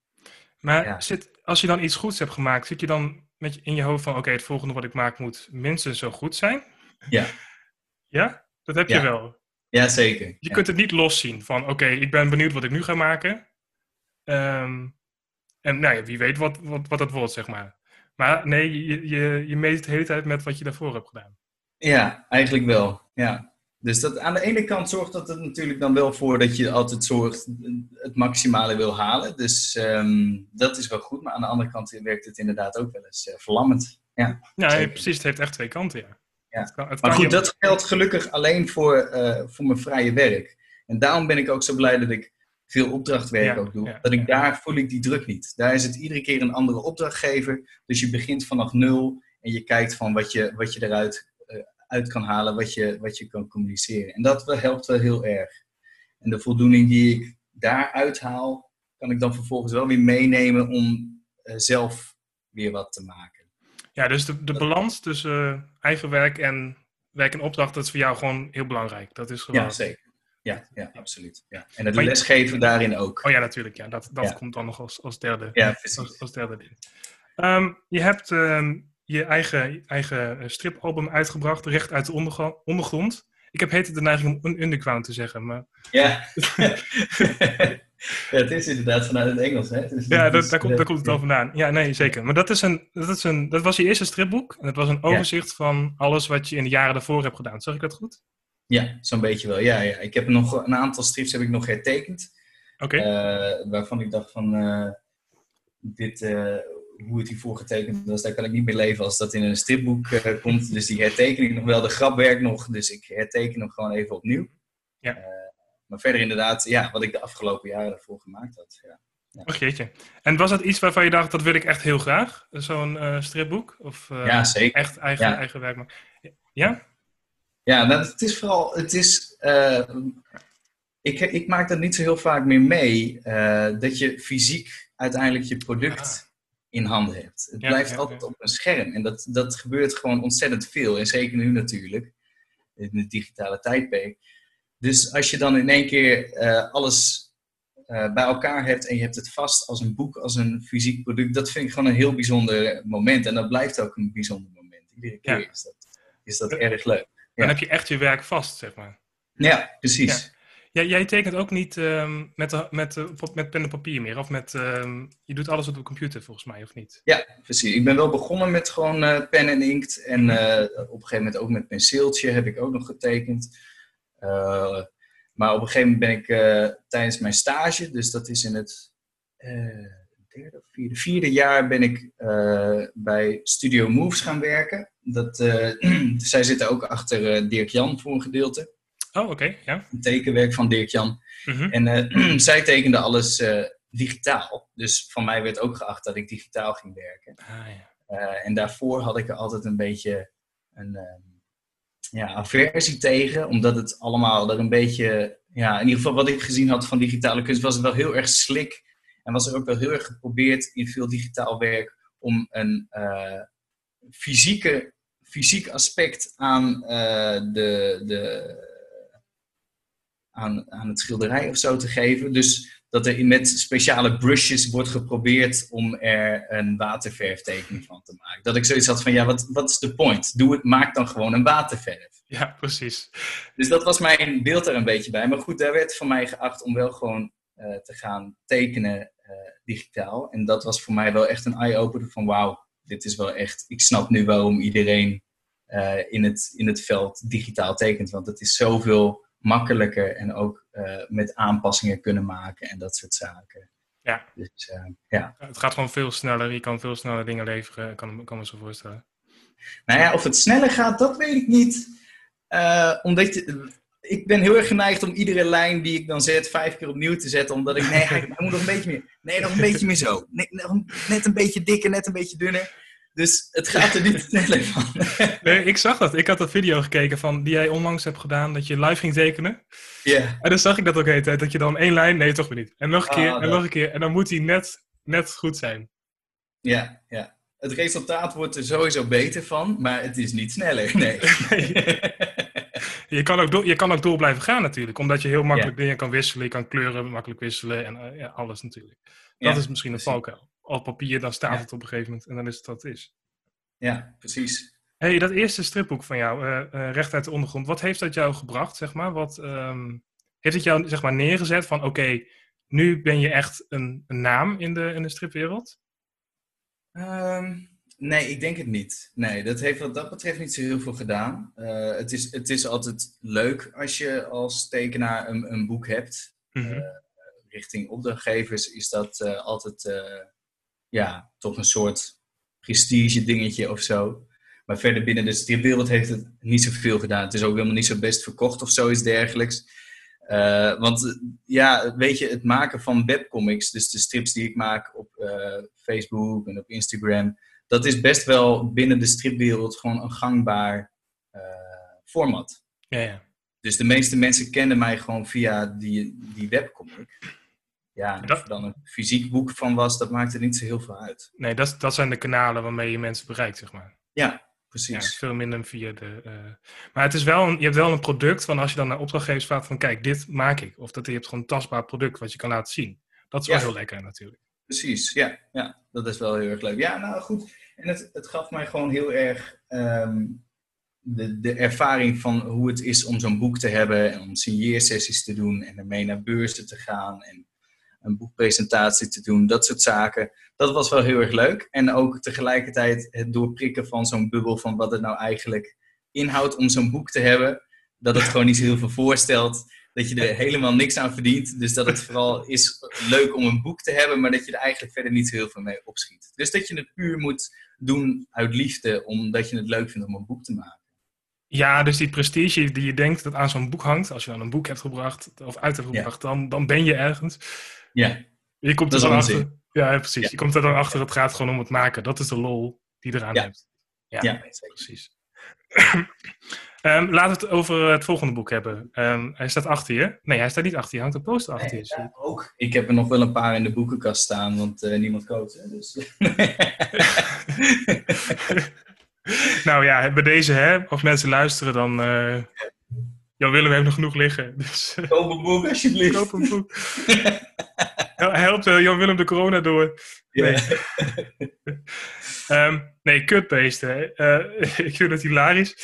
Maar ja. zit, als je dan iets goeds hebt gemaakt, zit je dan met je, in je hoofd van, oké, het volgende wat ik maak moet minstens zo goed zijn? Ja. Ja? Dat heb je wel. Ja, zeker. Je Ja. kunt het niet loszien van, oké, ik ben benieuwd wat ik nu ga maken. Ehm, en nou ja, wie weet wat, wat, wat dat wordt, zeg maar. Maar nee, je, je, je meet het de hele tijd met wat je daarvoor hebt gedaan. Ja, eigenlijk wel. Ja. Dus dat, aan de ene kant zorgt dat er natuurlijk dan wel voor dat je altijd zorgt het maximale wil halen. Dus ehm, dat is wel goed. Maar aan de andere kant werkt het inderdaad ook wel eens eh, verlammend. Ja. Ja, precies. Het heeft echt twee kanten, ja. Ja. Het kan, het Maar goed, je- dat geldt gelukkig alleen voor, eh, voor mijn vrije werk. En daarom ben ik ook zo blij dat ik veel opdrachtwerk Ja, ook doe. ja, dat ik daar voel ik die druk niet. Daar is het iedere keer een andere opdrachtgever. Dus je begint vanaf nul en je kijkt van wat je, wat je eruit eh, uit kan halen, wat je, wat je kan communiceren. En dat wel- helpt wel heel erg. En de voldoening die ik daaruit haal, kan ik dan vervolgens wel weer meenemen om eh, zelf weer wat te maken. Ja, dus de, de balans tussen eh, eigen werk en werk en opdracht, dat is voor jou gewoon heel belangrijk. Dat is gewoon... Ja, zeker. Ja, ja absoluut. Ja. En het Maar je- lesgeven daarin ook. Oh ja, natuurlijk. Ja, dat dat Ja. komt dan nog als, als derde. Ja. Als, als derde ding. Ehm, je hebt ehm, je eigen, eigen eh, stripalbum uitgebracht, recht uit de ondergrond. Ik heb heet het de neiging om un underground te zeggen, maar Ja. ja, het is inderdaad vanuit het Engels, hè? Ja, dat is, daar, komt, eh, daar komt het al vandaan. Ja, nee, zeker. Maar dat, is een, dat, is een, dat was je eerste stripboek. En dat was een overzicht van alles wat je in de jaren daarvoor hebt gedaan. Zeg ik dat goed? Ja, zo'n beetje wel. Ja, ja. Ik heb nog een aantal strips heb ik nog hertekend. Oké. eh, waarvan ik dacht van, eh, dit, eh, hoe het hiervoor getekend was, daar kan ik niet meer leven als dat in een stripboek komt. Dus die herteken ik nog wel. De grap werkt nog, dus ik herteken hem gewoon even opnieuw. Ja. Maar verder inderdaad, ja, wat ik de afgelopen jaren daarvoor gemaakt had. Ja. Och jeetje. En was dat iets waarvan je dacht, dat wil ik echt heel graag? Zo'n stripboek? Of Ja, zeker. echt eigen, Ja. eigen werk maken? Ja? Ja, nou, het is vooral, het is, eh, ik, ik maak dat niet zo heel vaak meer mee, eh, dat je fysiek uiteindelijk je product in handen hebt. Het Ja, blijft ja, altijd ja. op een scherm en dat, dat gebeurt gewoon ontzettend veel. En zeker nu natuurlijk, in het digitale tijdperk. Dus als je dan in één keer eh, alles bij elkaar hebt en je hebt het vast als een boek, als een fysiek product, dat vind ik gewoon een heel bijzonder moment. En dat blijft ook een bijzonder moment. Iedere keer is dat, is dat erg leuk. Dan heb je echt je werk vast, zeg maar. Ja, precies. Ja, jij tekent ook niet ehm, met, de, met, de, met pen en papier meer? Of met, ehm, je doet alles op de computer volgens mij, of niet? Ja, precies. Ik ben wel begonnen met gewoon eh, pen en inkt. En eh, op een gegeven moment ook met penseeltje heb ik ook nog getekend. Eh, maar op een gegeven moment ben ik eh, tijdens mijn stage, dus dat is in het eh, derde of vierde, vierde jaar, ben ik eh, bij Studio Moves gaan werken. Dat, eh, zij zitten ook achter eh, Dirk Jan voor een gedeelte. Oh, oké, ja. Een tekenwerk van Dirk Jan. Mhm. En zij tekende alles digitaal. Dus van mij werd ook geacht dat ik digitaal ging werken. Ah, ja. En daarvoor had ik er altijd een beetje een ja, aversie tegen, omdat het allemaal er een beetje, ja, in ieder geval wat ik gezien had van digitale kunst, was het wel heel erg slik. En was er ook wel heel erg geprobeerd in veel digitaal werk om een eh, fysieke, fysiek aspect aan, eh, de, de, aan, aan het schilderij of zo te geven. Dus dat er met speciale brushes wordt geprobeerd om er een waterverftekening van te maken. Dat ik zoiets had van, ja, wat, wat is de point? Doe het, maak dan gewoon een waterverf. ja, precies. Dus dat was mijn beeld er een beetje bij. Maar goed, daar werd van mij geacht om wel gewoon eh, te gaan tekenen eh, digitaal. En dat was voor mij wel echt een eye-opener van, wauw, dit is wel echt... Ik snap nu waarom iedereen eh, in, het, in het veld digitaal tekent. Want het is zoveel makkelijker en ook met aanpassingen kunnen maken en dat soort zaken. Ja. Dus ja. Het gaat gewoon veel sneller. Je kan veel sneller dingen leveren. Kan, kan me zo voorstellen. Nou ja, of het sneller gaat, dat weet ik niet. Omdat je, ik ben heel erg geneigd om iedere lijn die ik dan zet vijf keer opnieuw te zetten. Omdat ik, nee, hij, moet nog een beetje meer. Nee, nog een beetje meer zo. Nee, net een beetje dikker, net een beetje dunner. Dus het gaat er niet sneller van. nee, ik zag dat. Ik had dat video gekeken van die jij onlangs hebt gedaan, dat je live ging tekenen. Ja. En dan zag ik dat ook de hele tijd, dat je dan één lijn, nee, toch weer niet. En nog een keer, Ah, en dat- nog een keer. En dan moet die net, net goed zijn. Ja, ja. Het resultaat wordt er sowieso beter van, maar het is niet sneller. Nee. Je kan, ook door, je kan ook door blijven gaan natuurlijk, omdat je heel makkelijk dingen kan wisselen. Je kan kleuren makkelijk wisselen en eh, ja, alles natuurlijk. Dat is misschien een valkuil. Op papier, dan staat het op een gegeven moment en dan is het wat het is. Ja, precies. hey, dat eerste stripboek van jou, eh, Recht uit de Ondergrond, wat heeft dat jou gebracht, zeg maar? Wat ehm, heeft het jou, zeg maar, neergezet van, oké, nu ben je echt een, een naam in de, in de stripwereld? Ehm, nee, ik denk het niet. Nee, dat heeft wat dat betreft niet zo heel veel gedaan. Eh, het, is, het is altijd leuk als je als tekenaar een, een boek hebt. Mhm. Richting opdrachtgevers is dat eh, altijd eh, ja, toch een soort prestige dingetje of zo. Maar verder binnen de stripwereld heeft het niet zoveel gedaan. Het is ook helemaal niet zo best verkocht of zoiets dergelijks. Eh, want eh, ja, weet je, het maken van webcomics, dus de strips die ik maak op eh, Facebook en op Instagram, dat is best wel binnen de stripwereld gewoon een gangbaar eh, format. Ja, ja. Dus de meeste mensen kennen mij gewoon via die, die webcomic. Ja, en of Dat- er dan een fysiek boek van was, dat maakt er niet zo heel veel uit. Nee, dat, dat zijn de kanalen waarmee je mensen bereikt, zeg maar. Ja, Ja, precies. veel minder via de. eh, Maar het is wel een, je hebt wel een product van als je dan naar opdrachtgevers vraagt van kijk, dit maak ik. Of dat je hebt gewoon een tastbaar product wat je kan laten zien. Dat is wel Ja. heel lekker natuurlijk. Precies, ja, ja, dat is wel heel erg leuk. Ja, nou goed. En het, het gaf mij gewoon heel erg ehm, de, de ervaring van hoe het is om zo'n boek te hebben en om signeersessies te doen en ermee naar beurzen te gaan en een boekpresentatie te doen, dat soort zaken. Dat was wel heel erg leuk. En ook tegelijkertijd het doorprikken van zo'n bubbel van wat het nou eigenlijk inhoudt om zo'n boek te hebben. Dat het gewoon niet zo heel veel voorstelt. Dat je er helemaal niks aan verdient. Dus dat het vooral is leuk om een boek te hebben, maar dat je er eigenlijk verder niet zo heel veel mee opschiet. Dus dat je het puur moet doen uit liefde, omdat je het leuk vindt om een boek te maken. Ja, dus die prestige die je denkt dat aan zo'n boek hangt, als je dan een boek hebt gebracht of uit hebt Ja. gebracht, dan, dan ben je ergens. Ja, Je komt Dat er dan achter. Ja, ja, precies. Ja. Je komt er dan achter, het gaat gewoon om het maken. Dat is de lol die eraan Ja. hebt. Ja, precies. Ehm, laten we het over het volgende boek hebben. Ehm, hij staat achter je. Nee, hij staat niet achter je. Hangt een poster achter Nee, je. ja, ook. Ik heb er nog wel een paar in de boekenkast staan, want eh, niemand koopt. Hè, dus. nou ja, bij deze, hè, als mensen luisteren, dan. eh Jan Willem heeft nog genoeg liggen. Dus eh, Koop een boek alsjeblieft. koop een boek. Hel- Helpt Jan Willem de corona door. Ja. Nee. Ehm, nee, kutbeesten. Eh, ik vind het hilarisch.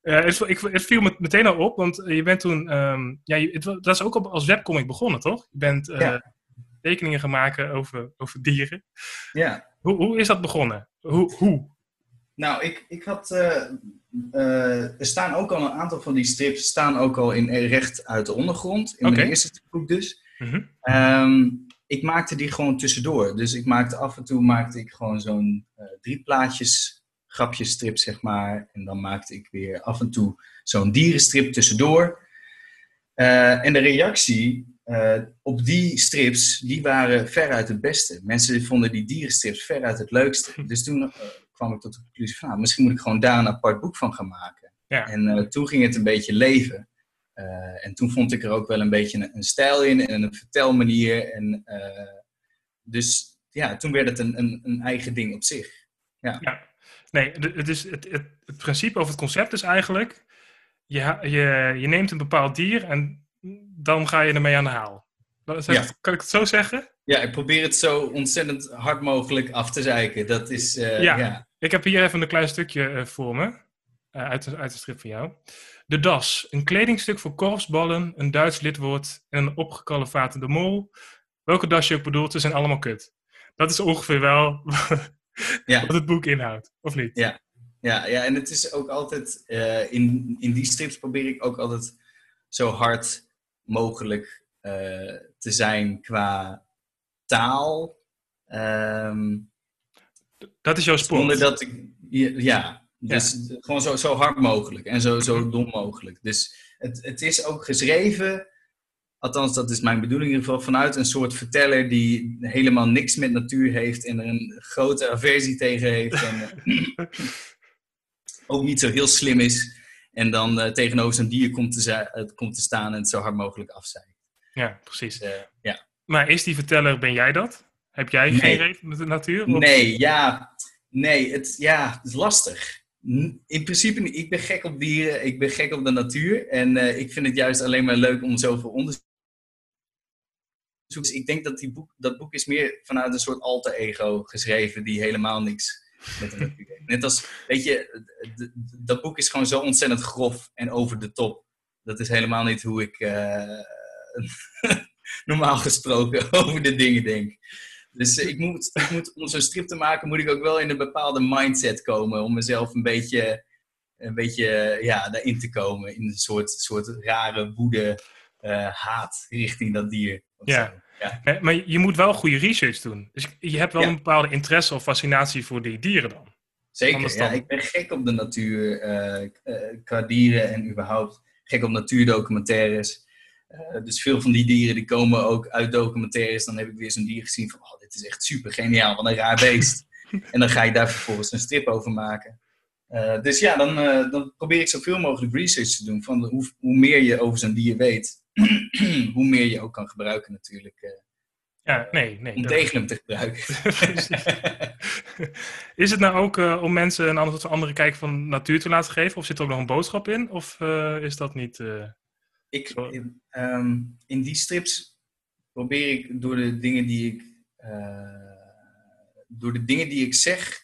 Eh, het, ik, het viel me meteen al op, want je bent toen... ehm, ja, je- het, dat is ook al als webcomic begonnen, toch? Je bent eh, Ja. tekeningen gaan maken over, over dieren. ja. Hoe, hoe is dat begonnen? Hoe? hoe? Nou, ik, ik had. eh, eh, er staan ook al een aantal van die strips staan ook al in recht uit de ondergrond. In Oké. mijn eerste stripboek dus. Ehm, ik maakte die gewoon tussendoor. Dus ik maakte af en toe maakte ik gewoon zo'n eh, drie plaatjes grapjesstrip, zeg maar. En dan maakte ik weer af en toe zo'n dierenstrip tussendoor. Eh, en de reactie eh, op die strips, die waren veruit het beste. Mensen vonden die dierenstrips veruit het leukste. Dus toen kwam ik tot de conclusie van, nou, misschien moet ik gewoon daar een apart boek van gaan maken. Ja. En toen ging het een beetje leven. Eh, en toen vond ik er ook wel een beetje een, een stijl in en een vertelmanier. En, eh, dus ja, toen werd het een, een, een eigen ding op zich. Nee, de- het, is, het, het, het principe of het concept is eigenlijk... Je, je, je neemt een bepaald dier en dan ga je ermee aan de haal. Dat Ja. Kan ik het zo zeggen? Ja, ik probeer het zo ontzettend hard mogelijk af te zeiken. Dat is, eh, Ja. ja. Ik heb hier even een klein stukje voor me. Eh, uit, de, uit de strip van jou. De das. Een kledingstuk voor korfsballen, een Duits lidwoord en een opgekalefatende mol. Welke das je ook bedoelt, ze zijn allemaal kut. Dat is ongeveer wel Ja. wat het boek inhoudt, of niet? Ja. Ja, ja, en het is ook altijd, eh, in, in die strips probeer ik ook altijd zo hard mogelijk eh, te zijn qua taal. Ehm, Dat is jouw sport. Zonder dat ik. Ja, ja. dus gewoon zo, zo hard mogelijk en zo, zo dom mogelijk. Dus het, het is ook geschreven Althans, dat is mijn bedoeling in ieder geval. Vanuit een soort verteller die helemaal niks met natuur heeft en er een grote aversie tegen heeft. En uh, ook niet zo heel slim is. En dan uh, tegenover zo'n dier komt te, komt te, staan en het zo hard mogelijk afzeikt. Ja, precies. Dus, ja. Maar is die verteller, ben jij dat? Heb jij Nee. geen reden met de natuur? Of- Nee, ja. Nee, het, ja, het is lastig. In principe, ik ben gek op dieren, ik ben gek op de natuur. En eh, ik vind het juist alleen maar leuk om zoveel onderzoek. Dus ik denk dat die boek, dat boek is meer vanuit een soort alter ego geschreven, die helemaal niks met de natuur heeft. Net als, weet je, dat boek is gewoon zo ontzettend grof en over de top. Dat is helemaal niet hoe ik eh, normaal gesproken over de dingen denk. Dus eh, ik moet, ik moet, om zo'n strip te maken, moet ik ook wel in een bepaalde mindset komen. Om mezelf een beetje, een beetje ja, daarin te komen. In een soort, soort rare woede, eh, haat richting dat dier. Ja. ja. Eh, Maar je moet wel goede research doen. Dus je hebt wel Ja. een bepaalde interesse of fascinatie voor die dieren dan. Zeker, Anders ja. dan. Ik ben gek op de natuur, eh, eh, qua dieren en überhaupt gek op natuurdocumentaires. Eh, dus veel van die dieren die komen ook uit documentaires. Dan heb ik weer zo'n dier gezien van, oh, dit is echt super geniaal, wat een raar beest. en dan ga ik daar vervolgens een strip over maken. Eh, dus ja, dan, eh, dan probeer ik zoveel mogelijk research te doen. Van hoe, hoe meer je over zo'n dier weet, hoe meer je ook kan gebruiken natuurlijk. Ja, nee, nee. om dat- tegen hem te gebruiken. Is het nou ook om mensen een andere, andere kijk van natuur te laten geven? Of zit er ook nog een boodschap in? Of is dat niet... Ik, in, ehm, in die strips probeer ik door de dingen die ik, eh, door de dingen die ik zeg,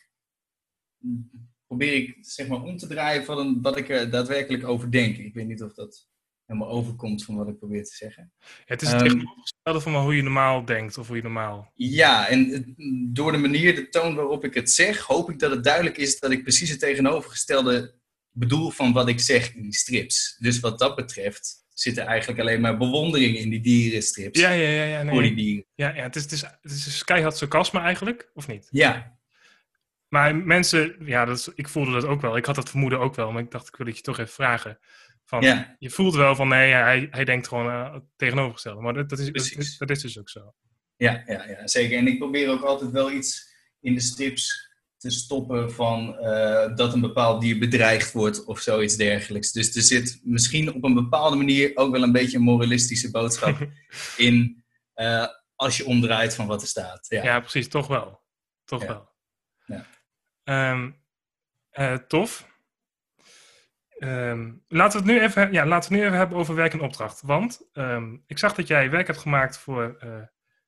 probeer ik zeg maar om te draaien van een, wat ik er daadwerkelijk over denk. Ik weet niet of dat helemaal overkomt van wat ik probeer te zeggen. het is het Ehm, tegenovergestelde van hoe je normaal denkt of hoe je normaal... Ja, en door de manier, de toon waarop ik het zeg, hoop ik dat het duidelijk is dat ik precies het tegenovergestelde bedoel van wat ik zeg in die strips. Dus wat dat betreft zit er eigenlijk alleen maar bewondering in die dierenstrips. Ja, ja, ja. ja, Voor die nee. dieren. ja, ja het, is, het, is, het is keihard sarcasme eigenlijk, of niet? Ja, Maar mensen, ja, dat is, ik voelde dat ook wel. Ik had dat vermoeden ook wel, maar ik dacht, ik wil het je toch even vragen. Van, ja, Je voelt wel van, nee, hij, hij denkt gewoon het tegenovergestelde. Maar dat, dat, is, dat, is, dat is dus ook zo. ja, ja, ja, zeker. En ik probeer ook altijd wel iets in de strips te stoppen van eh, dat een bepaald dier bedreigd wordt of zoiets dergelijks. Dus er zit misschien op een bepaalde manier ook wel een beetje een moralistische boodschap in eh, als je omdraait van wat er staat. Ja. Ja, precies, toch wel. Toch Ja. wel. Ja. Ehm, eh, tof. Ehm, laten, we het nu even, ja, laten we het nu even hebben over werk en opdracht. Want ehm, ik zag dat jij werk hebt gemaakt voor,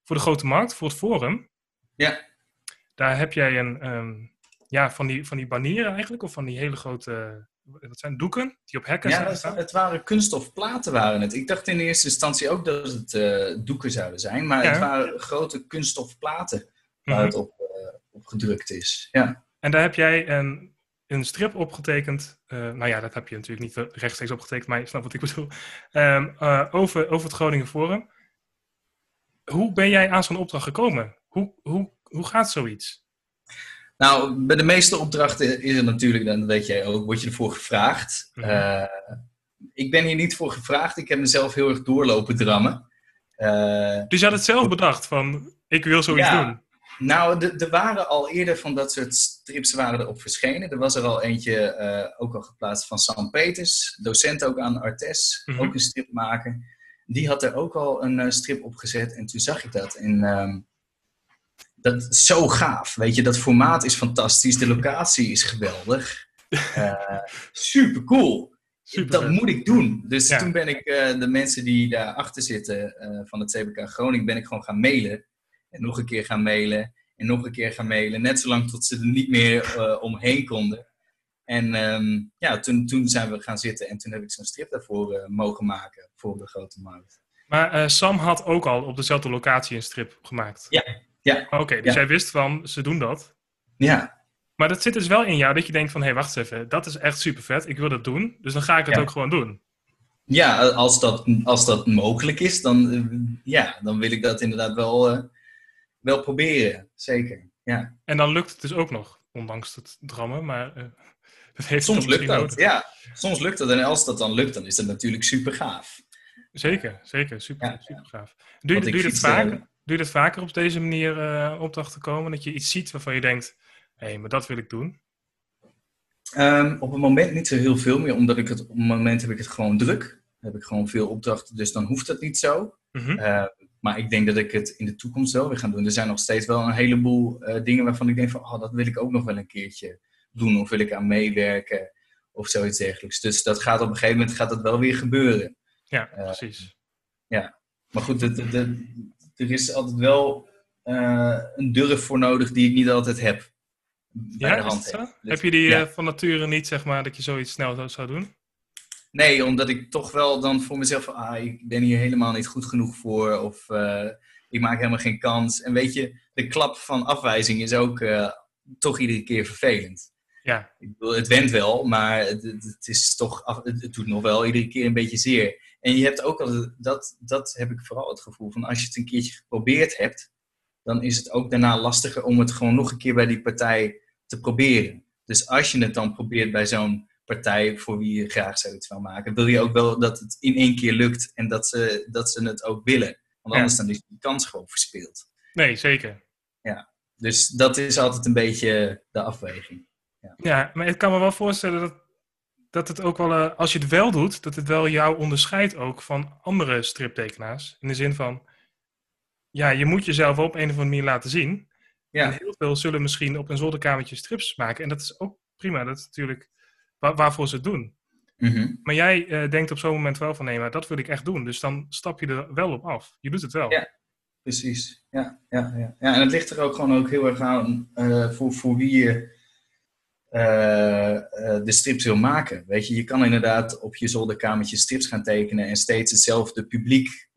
voor de Grote Markt, voor het Forum. Ja. Daar heb jij een, ehm, ja, van die, van die banieren eigenlijk, of van die hele grote, wat zijn doeken, die op hekken Ja, zijn staan. het waren kunststof platen waren het. Ik dacht in eerste instantie ook dat het eh, doeken zouden zijn, maar Ja. het waren grote kunststof platen waar Mhm. het op, eh, op gedrukt is. Ja. En daar heb jij een, een strip opgetekend. eh, nou ja, dat heb je natuurlijk niet rechtstreeks opgetekend, maar je snapt wat ik bedoel. Ehm, eh, over, over het Groningen Forum. Hoe ben jij aan zo'n opdracht gekomen? Hoe, hoe, hoe gaat zoiets? Nou, bij de meeste opdrachten is het natuurlijk, dat weet jij ook, word je ervoor gevraagd. Mhm. Eh, ik ben hier niet voor gevraagd. Ik heb mezelf heel erg doorlopen drammen. Eh, Dus je had het zelf bedacht van, ik wil zoiets Ja. doen. Nou, de- er waren al eerder van dat soort strips waren erop verschenen. Er was er al eentje eh, ook al geplaatst van Sam Peters, docent ook aan Artes, Mhm. ook een strip maken. Die had er ook al een strip op gezet en toen zag ik dat. En dat is zo gaaf, weet je. Dat formaat is fantastisch, de locatie is geweldig. Eh super cool. Super dat moet ik doen. Dus Ja. toen ben ik eh, de mensen die daarachter zitten eh, van het CBK Groningen, ben ik gewoon gaan mailen. En nog een keer gaan mailen. En nog een keer gaan mailen. Net zolang tot ze er niet meer omheen konden. En ehm, ja, toen, toen zijn we gaan zitten en toen heb ik zo'n strip daarvoor mogen maken voor de grote markt. Maar Sam had ook al op dezelfde locatie een strip gemaakt. Ja, ja. Oké, dus Ja. jij wist van, ze doen dat. Ja, Maar dat zit dus wel in jou, dat je denkt van, hé, hey, wacht eens even, dat is echt super vet, ik wil dat doen, dus dan ga ik het Ja. ook gewoon doen. ja als, dat, als dat mogelijk is, dan, eh, ja, dan wil ik dat inderdaad wel, eh, wel proberen. Zeker. Ja. En dan lukt het dus ook nog, ondanks het drammen, maar eh, dat heeft Soms lukt dat, nodig. ja. Soms lukt dat. En als dat dan lukt, dan is dat natuurlijk super gaaf. Zeker, zeker. Super, super gaaf. Doe, je, doe, je dat vaker, doe je dat vaker op deze manier uh, opdrachten komen? Dat je iets ziet waarvan je denkt, hé, hey, maar dat wil ik doen? Um, op het moment niet zo heel veel meer, omdat ik het op het moment heb ik het gewoon druk. heb ik gewoon veel opdrachten, dus dan hoeft dat niet zo. Mm -hmm. uh, maar ik denk dat ik het in de toekomst wel weer ga doen. Er zijn nog steeds wel een heleboel uh, dingen waarvan ik denk van, oh, dat wil ik ook nog wel een keertje doen. Of wil ik aan meewerken of zoiets dergelijks. Dus dat gaat op een gegeven moment gaat dat wel weer gebeuren. Ja, precies. Ja, maar goed, de, de, de, er is altijd wel een durf voor nodig die ik niet altijd heb ja, de hand heb. heb je die ja. van nature niet, zeg maar, dat je zoiets snel zou doen? Nee, omdat ik toch wel dan voor mezelf, ah, ik ben hier helemaal niet goed genoeg voor, of uh, ik maak helemaal geen kans. En weet je, de klap van afwijzing is ook uh, toch iedere keer vervelend. Ja. Ik bedoel, het went wel, maar het, het is toch, het, doet nog wel iedere keer een beetje zeer. En je hebt ook al, dat, dat heb ik vooral het gevoel van, als je het een keertje geprobeerd hebt, dan is het ook daarna lastiger om het gewoon nog een keer bij die partij te proberen. Dus als je het dan probeert bij zo'n partij voor wie je graag zoiets wil maken, wil je ook wel dat het in één keer lukt en dat ze, dat ze het ook willen. Want anders dan is die kans gewoon verspeeld. Nee, zeker. Ja, dus dat is altijd een beetje de afweging. Ja, ja maar ik kan me wel voorstellen dat, dat het ook wel, uh, als je het wel doet, dat het wel jou onderscheidt ook van andere striptekenaars. In de zin van, ja, je moet jezelf op een of andere manier laten zien. Ja. En heel veel zullen misschien op een zolderkamertje strips maken. En dat is ook prima. Dat is natuurlijk waarvoor ze het doen. Mm Maar jij uh, denkt op zo'n moment wel van nee, maar dat wil ik echt doen. Dus dan stap je er wel op af. Je doet het wel. Ja, precies. Ja, ja, ja. ja en het ligt er ook gewoon ook heel erg aan uh, voor, voor wie je de strips wil maken. Weet je, je kan inderdaad op je zolderkamertje strips gaan tekenen en steeds hetzelfde publiek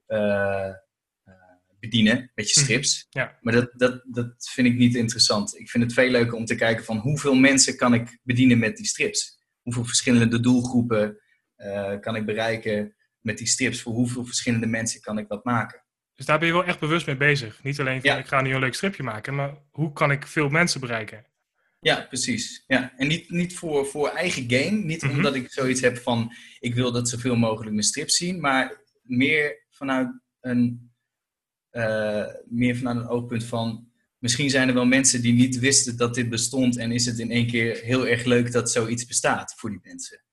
bedienen met je mhm. strips. Ja. Maar dat, dat, dat vind ik niet interessant. Ik vind het veel leuker om te kijken van hoeveel mensen kan ik bedienen met die strips. Hoeveel verschillende doelgroepen uh, kan ik bereiken met die strips. Voor hoeveel verschillende mensen kan ik dat maken. Dus daar ben je wel echt bewust mee bezig. Niet alleen van ik ga nu een leuk stripje maken, maar hoe kan ik veel mensen bereiken? Ja, precies. Ja. En niet, niet voor, voor eigen game. Niet mm -hmm. omdat ik zoiets heb van ik wil dat zoveel mogelijk mijn strips zien. Maar meer vanuit een uh, meer vanuit een oogpunt van. Misschien zijn er wel mensen die niet wisten dat dit bestond. En is het in één keer heel erg leuk dat zoiets bestaat voor die mensen.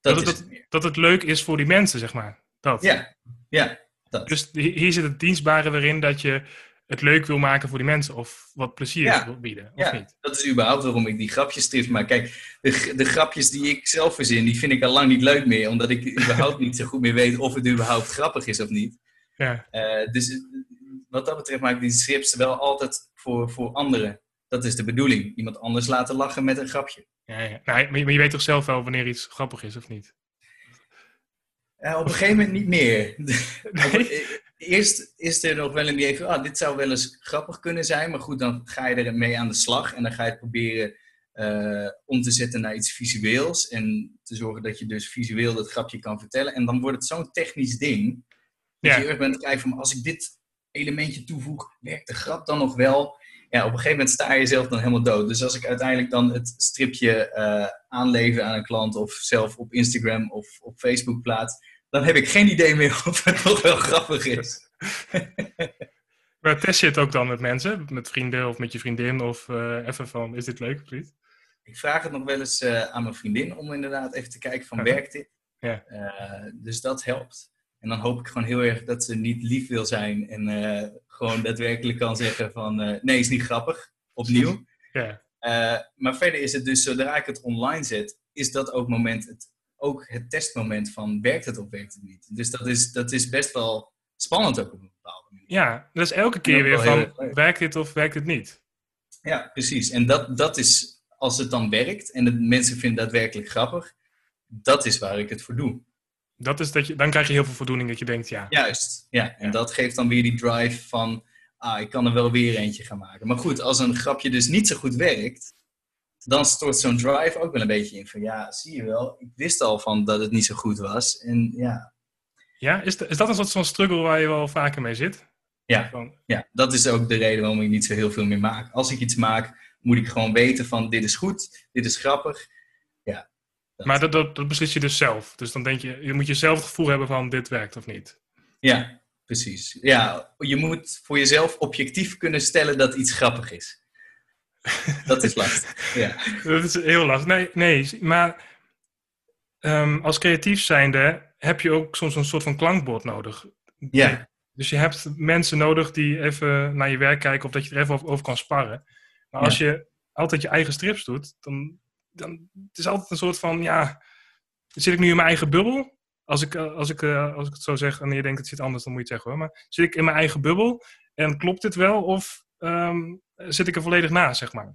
Dat, dat, het, het dat het leuk is voor die mensen, zeg maar. Dat. Ja, ja. Dat. Dus hier zit het dienstbare erin dat je het leuk wil maken voor die mensen of wat plezier ja. wil bieden. Of ja, niet? dat is überhaupt waarom ik die grapjes strip maak. Kijk, de, de grapjes die ik zelf verzin, die vind ik al lang niet leuk meer, omdat ik überhaupt niet zo goed meer weet of het überhaupt grappig is of niet. Ja. Uh, dus wat dat betreft maak ik die strips wel altijd voor, voor anderen. Dat is de bedoeling. Iemand anders laten lachen met een grapje. Ja, ja. Nou, maar je weet toch zelf wel wanneer iets grappig is of niet? Uh, op een gegeven moment niet meer. Nee? Eerst is er nog wel een idee van, ah, dit zou wel eens grappig kunnen zijn. Maar goed, dan ga je er mee aan de slag. En dan ga je het proberen uh, om te zetten naar iets visueels. En te zorgen dat je dus visueel dat grapje kan vertellen. En dan wordt het zo'n technisch ding. Dat ja. je erg bent te kijken van, als ik dit elementje toevoeg, werkt de grap dan nog wel? Ja, op een gegeven moment sta je zelf dan helemaal dood. Dus als ik uiteindelijk dan het stripje uh, aanlever aan een klant of zelf op Instagram of op Facebook plaats, dan heb ik geen idee meer of het nog wel grappig is. maar test je het ook dan met mensen, met vrienden of met je vriendin of uh, even van, is dit leuk of niet? Ik vraag het nog wel eens uh, aan mijn vriendin om inderdaad even te kijken van, werkt dit? Ja. dus dat helpt. En dan hoop ik gewoon heel erg dat ze niet lief wil zijn en uh, gewoon daadwerkelijk kan zeggen van uh, nee, is niet grappig, opnieuw. Ja. Uh, maar verder is het dus, zodra ik het online zet, is dat ook, moment het, ook het testmoment van werkt het of werkt het niet. Dus dat is, dat is best wel spannend ook op een bepaalde manier. Ja, dus elke keer weer van werkt dit of werkt het niet. Ja, precies. En dat, dat is, als het dan werkt en de mensen vinden het daadwerkelijk grappig, dat is waar ik het voor doe. Dat is dat je, dan krijg je heel veel voldoening dat je denkt, ja. Juist, ja. En dat geeft dan weer die drive van, ah, ik kan er wel weer eentje gaan maken. Maar goed, als een grapje dus niet zo goed werkt, dan stort zo'n drive ook wel een beetje in van, ja, zie je wel, ik wist al van dat het niet zo goed was. En ja. Ja, is, de, is dat een soort van struggle waar je wel vaker mee zit? Ja, van... ja, dat is ook de reden waarom ik niet zo heel veel meer maak. Als ik iets maak, moet ik gewoon weten van, dit is goed, dit is grappig. Maar dat, dat, dat beslis je dus zelf. Dus dan denk je, je moet je zelf het gevoel hebben van dit werkt of niet. Ja, precies. Ja, je moet voor jezelf objectief kunnen stellen dat iets grappig is. Dat is lastig. Ja. Dat is heel lastig. Nee, nee maar um, als creatief zijnde heb je ook soms een soort van klankbord nodig. Ja. Dus je hebt mensen nodig die even naar je werk kijken of dat je er even over, kan sparren. Maar als je altijd je eigen strips doet, dan, dan het is altijd een soort van, ja, zit ik nu in mijn eigen bubbel? Als ik, als ik, eh, als ik het zo zeg en je denkt het zit anders, dan moet je het zeggen hoor. Maar zit ik in mijn eigen bubbel en klopt dit wel of um, zit ik er volledig na, zeg maar?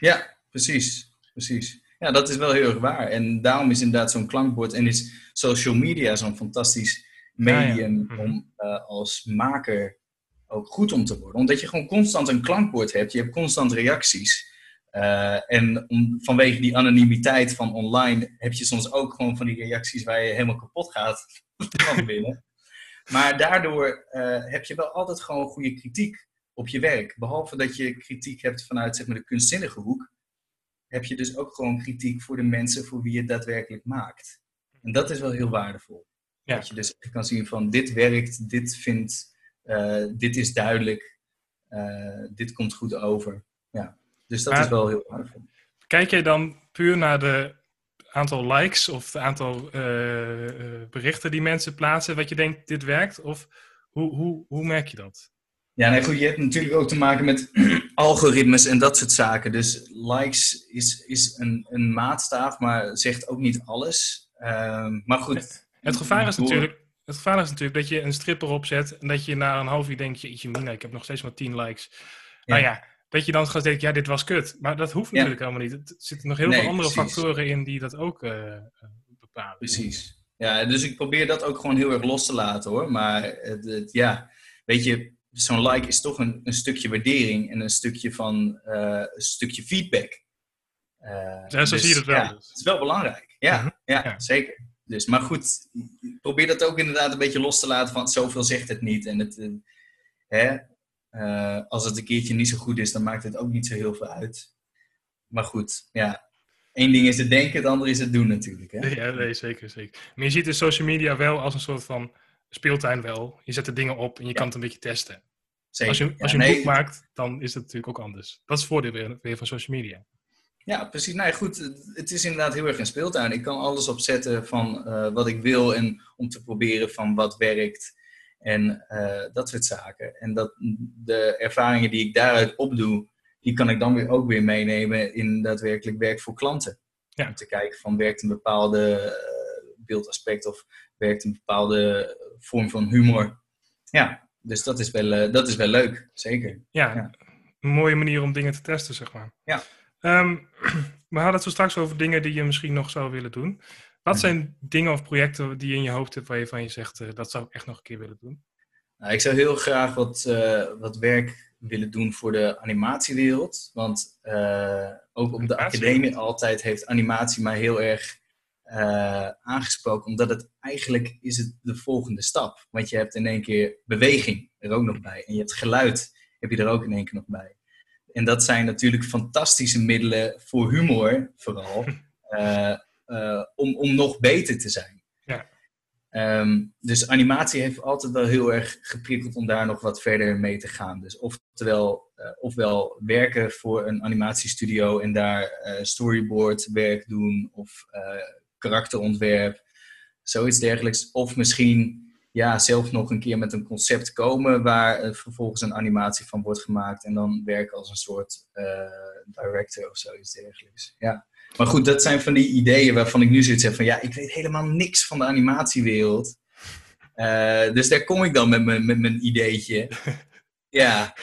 Ja, precies. precies. Ja, dat is wel heel erg waar. En daarom is inderdaad zo'n klankbord en is social media zo'n fantastisch medium mhm. om uh, als maker ook goed om te worden. Omdat je gewoon constant een klankbord hebt, je hebt constant reacties. Uh, en om, vanwege die anonimiteit van online heb je soms ook gewoon van die reacties waar je helemaal kapot gaat van binnen. Maar daardoor uh, heb je wel altijd gewoon goede kritiek op je werk. Behalve dat je kritiek hebt vanuit zeg maar, de kunstzinnige hoek, heb je dus ook gewoon kritiek voor de mensen voor wie je het daadwerkelijk maakt. En dat is wel heel waardevol. Ja. Dat je dus kan zien van dit werkt, dit vindt, uh, dit is duidelijk, dit komt goed over. Ja. Dus dat is wel heel waardevol. Kijk jij dan puur naar de aantal likes of het aantal uh, berichten die mensen plaatsen, wat je denkt dit werkt? Of hoe, hoe, hoe merk je dat? Ja, nee, goed, je hebt natuurlijk ook te maken met algoritmes en dat soort zaken. Dus likes is, is een, een maatstaaf, maar zegt ook niet alles. Uh, maar goed. Het, gevaar is natuurlijk, het gevaar is natuurlijk dat je een strip erop zet en dat je na een half uur denkt, je, mina, ik heb nog steeds maar 10 likes. Nou ja, dat je dan gaat denken, ja, dit was kut. Maar dat hoeft natuurlijk helemaal niet. Er zitten nog heel veel andere factoren in die dat ook uh, bepalen. Precies. Ja, dus ik probeer dat ook gewoon heel erg los te laten hoor. Maar het, ja, weet je, zo'n like is toch een, een, stukje waardering en een stukje van uh, een stukje feedback. Uh, ja, zo dus, zie je het wel. Ja, het is wel belangrijk. Ja, mhm. ja, ja, zeker. Dus, maar goed, probeer dat ook inderdaad een beetje los te laten van zoveel zegt het niet. En het, uh, hè, als het een keertje niet zo goed is, dan maakt het ook niet zo heel veel uit. Maar goed, ja. Eén ding is het denken, het andere is het doen natuurlijk. Hè? Ja, nee, zeker, zeker. Maar je ziet de social media wel als een soort van speeltuin wel. Je zet de dingen op en je kan het een beetje testen. Zeker. Als je, als je een boek maakt, dan is het natuurlijk ook anders. Dat is het voordeel weer, weer van social media. Ja, precies. Nee, goed. Het is inderdaad heel erg een speeltuin. Ik kan alles opzetten van uh, wat ik wil en om te proberen van wat werkt en uh, dat soort zaken. En dat, de ervaringen die ik daaruit opdoe, die kan ik dan weer ook weer meenemen in daadwerkelijk werk voor klanten. Ja. Om te kijken van werkt een bepaalde uh, beeldaspect of werkt een bepaalde vorm van humor. Ja, dus dat is wel, uh, dat is wel leuk, zeker. Ja, ja, een mooie manier om dingen te testen, zeg maar. Ja. Um, we hadden het zo straks over dingen die je misschien nog zou willen doen. Wat zijn dingen of projecten die je in je hoofd hebt waar je van je zegt, uh, dat zou ik echt nog een keer willen doen? Nou, ik zou heel graag wat, uh, wat werk willen doen voor de animatiewereld. Want ook op de academie altijd heeft animatie mij heel erg aangesproken, omdat het eigenlijk is het de volgende stap. Want je hebt in één keer beweging er ook nog bij. En je hebt geluid heb je er ook in één keer nog bij. En dat zijn natuurlijk fantastische middelen voor humor, vooral, uh, uh, om, om nog beter te zijn. Ja. Um, dus animatie heeft altijd wel heel erg geprikkeld om daar nog wat verder mee te gaan. Dus oftewel, uh, ofwel werken voor een animatiestudio en daar storyboard werk doen of karakterontwerp, zoiets dergelijks. Of misschien ja, zelf nog een keer met een concept komen waar vervolgens een animatie van wordt gemaakt en dan werken als een soort uh, director of zoiets dergelijks. Ja. Maar goed, dat zijn van die ideeën waarvan ik nu zoiets heb van ja, ik weet helemaal niks van de animatiewereld. Uh, dus daar kom ik dan met mijn, met mijn ideetje. ja.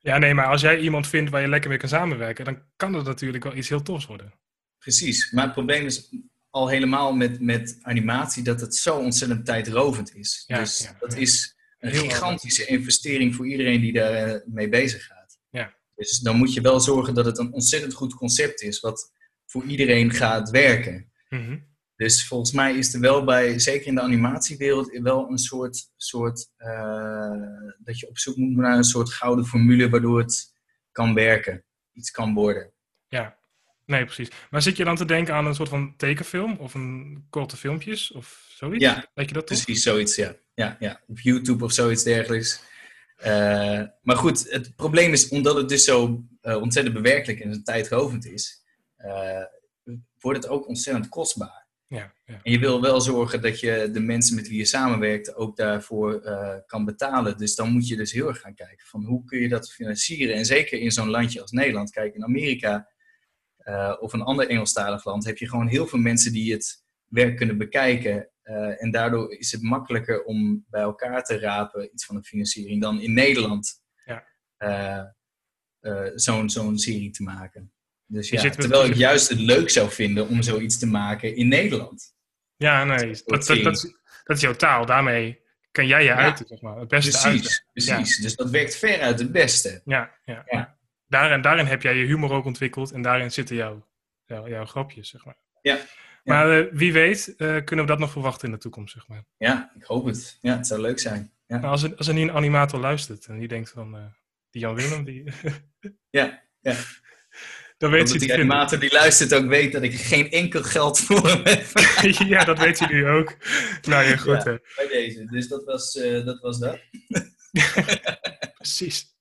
Ja, nee, maar als jij iemand vindt waar je lekker mee kan samenwerken, dan kan dat natuurlijk wel iets heel tofs worden. Precies, maar het probleem is, al helemaal met, met animatie dat het zo ontzettend tijdrovend is. dus dat is een gigantische investering voor iedereen die daar eh, mee bezig gaat. Ja. Dus dan moet je wel zorgen dat het een ontzettend goed concept is, wat voor iedereen gaat werken. Mhm. Dus volgens mij is er wel bij, zeker in de animatiewereld, wel een soort, soort uh, dat je op zoek moet naar een soort gouden formule waardoor het kan werken, iets kan worden. Ja, Nee, precies. Maar zit je dan te denken aan een soort van tekenfilm of een korte filmpjes of zoiets? Ja, Weet je dat toch? Precies, zoiets, ja. ja, ja. Op YouTube of zoiets dergelijks. Uh, maar goed, het probleem is, omdat het dus zo uh, ontzettend bewerkelijk en tijdrovend is, wordt het ook ontzettend kostbaar. Ja, ja. En je wil wel zorgen dat je de mensen met wie je samenwerkt ook daarvoor kan betalen. Dus dan moet je dus heel erg gaan kijken van hoe kun je dat financieren. En zeker in zo'n landje als Nederland. Kijk, in Amerika of een ander Engelstalig land heb je gewoon heel veel mensen die het werk kunnen bekijken. Uh, en daardoor is het makkelijker om bij elkaar te rapen iets van een financiering dan in Nederland ja. zo'n zo'n serie te maken. Dus ja, terwijl ik juist het leuk zou vinden om zoiets te maken in Nederland. Ja, nee, dat, dat, dat, dat, is jouw taal. Daarmee kan jij je ja, uiten, zeg maar. Het beste precies, uiten. Precies, dus dat werkt ver uit het beste. Ja, ja. ja. Daarin, daarin heb jij je humor ook ontwikkeld en daarin zitten jouw, jouw, jouw grapjes, zeg maar. Ja, maar uh, wie weet, uh, kunnen we dat nog verwachten in de toekomst, zeg maar. Ja, ik hoop het. Ja, het zou leuk zijn. Ja. Nou, als, er, als er nu een animator luistert en die denkt van, uh, die Jan Willem, die... ja, ja. Dan weet dat die die luistert ook weet dat ik geen enkel geld voor hem heb. ja, dat weet hij nu ook. Nou ja, goed. Ja, bij deze. Dus dat was, dat, was dat. Precies.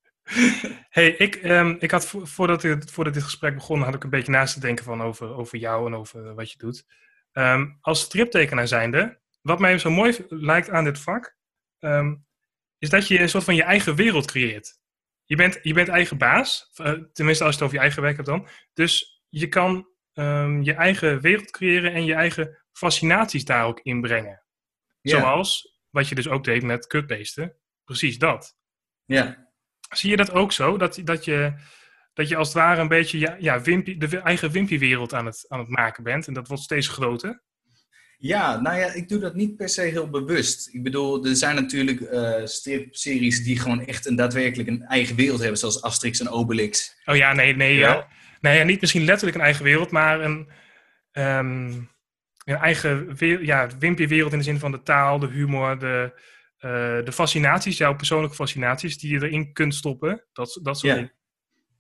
hey, ik, um, ik had voordat, dit, voordat dit gesprek begon, had ik een beetje naast te denken van over, over jou en over wat je doet. Um, als striptekenaar zijnde, wat mij zo mooi lijkt aan dit vak, um, is dat je een soort van je eigen wereld creëert. Je bent, je bent eigen baas, uh, tenminste als je het over je eigen werk hebt dan. Dus je kan je eigen wereld creëren en je eigen fascinaties daar ook inbrengen. Yeah. Zoals wat je dus ook deed met kutbeesten. Precies dat. Ja. Zie je dat ook zo? Dat, dat, je, dat je als het ware een beetje ja, ja, wimpy, de eigen Wimpy-wereld aan het, aan het maken bent. En dat wordt steeds groter. Ja, nou ja, ik doe dat niet per se heel bewust. Ik bedoel, er zijn natuurlijk uh, stripseries die gewoon echt een daadwerkelijk een eigen wereld hebben, zoals Asterix en Obelix. Oh ja, nee, nee. Ja. Nee, ja, niet misschien letterlijk een eigen wereld, maar een, um, een eigen ja, Wimpy-wereld in de zin van de taal, de humor, de, uh, de fascinaties, jouw persoonlijke fascinaties, die je erin kunt stoppen. Dat, dat soort ja. dingen.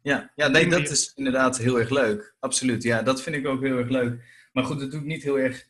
Ja, ja nee, dat is inderdaad heel erg leuk. Absoluut, ja, dat vind ik ook heel erg leuk. Maar goed, dat doe ik niet heel erg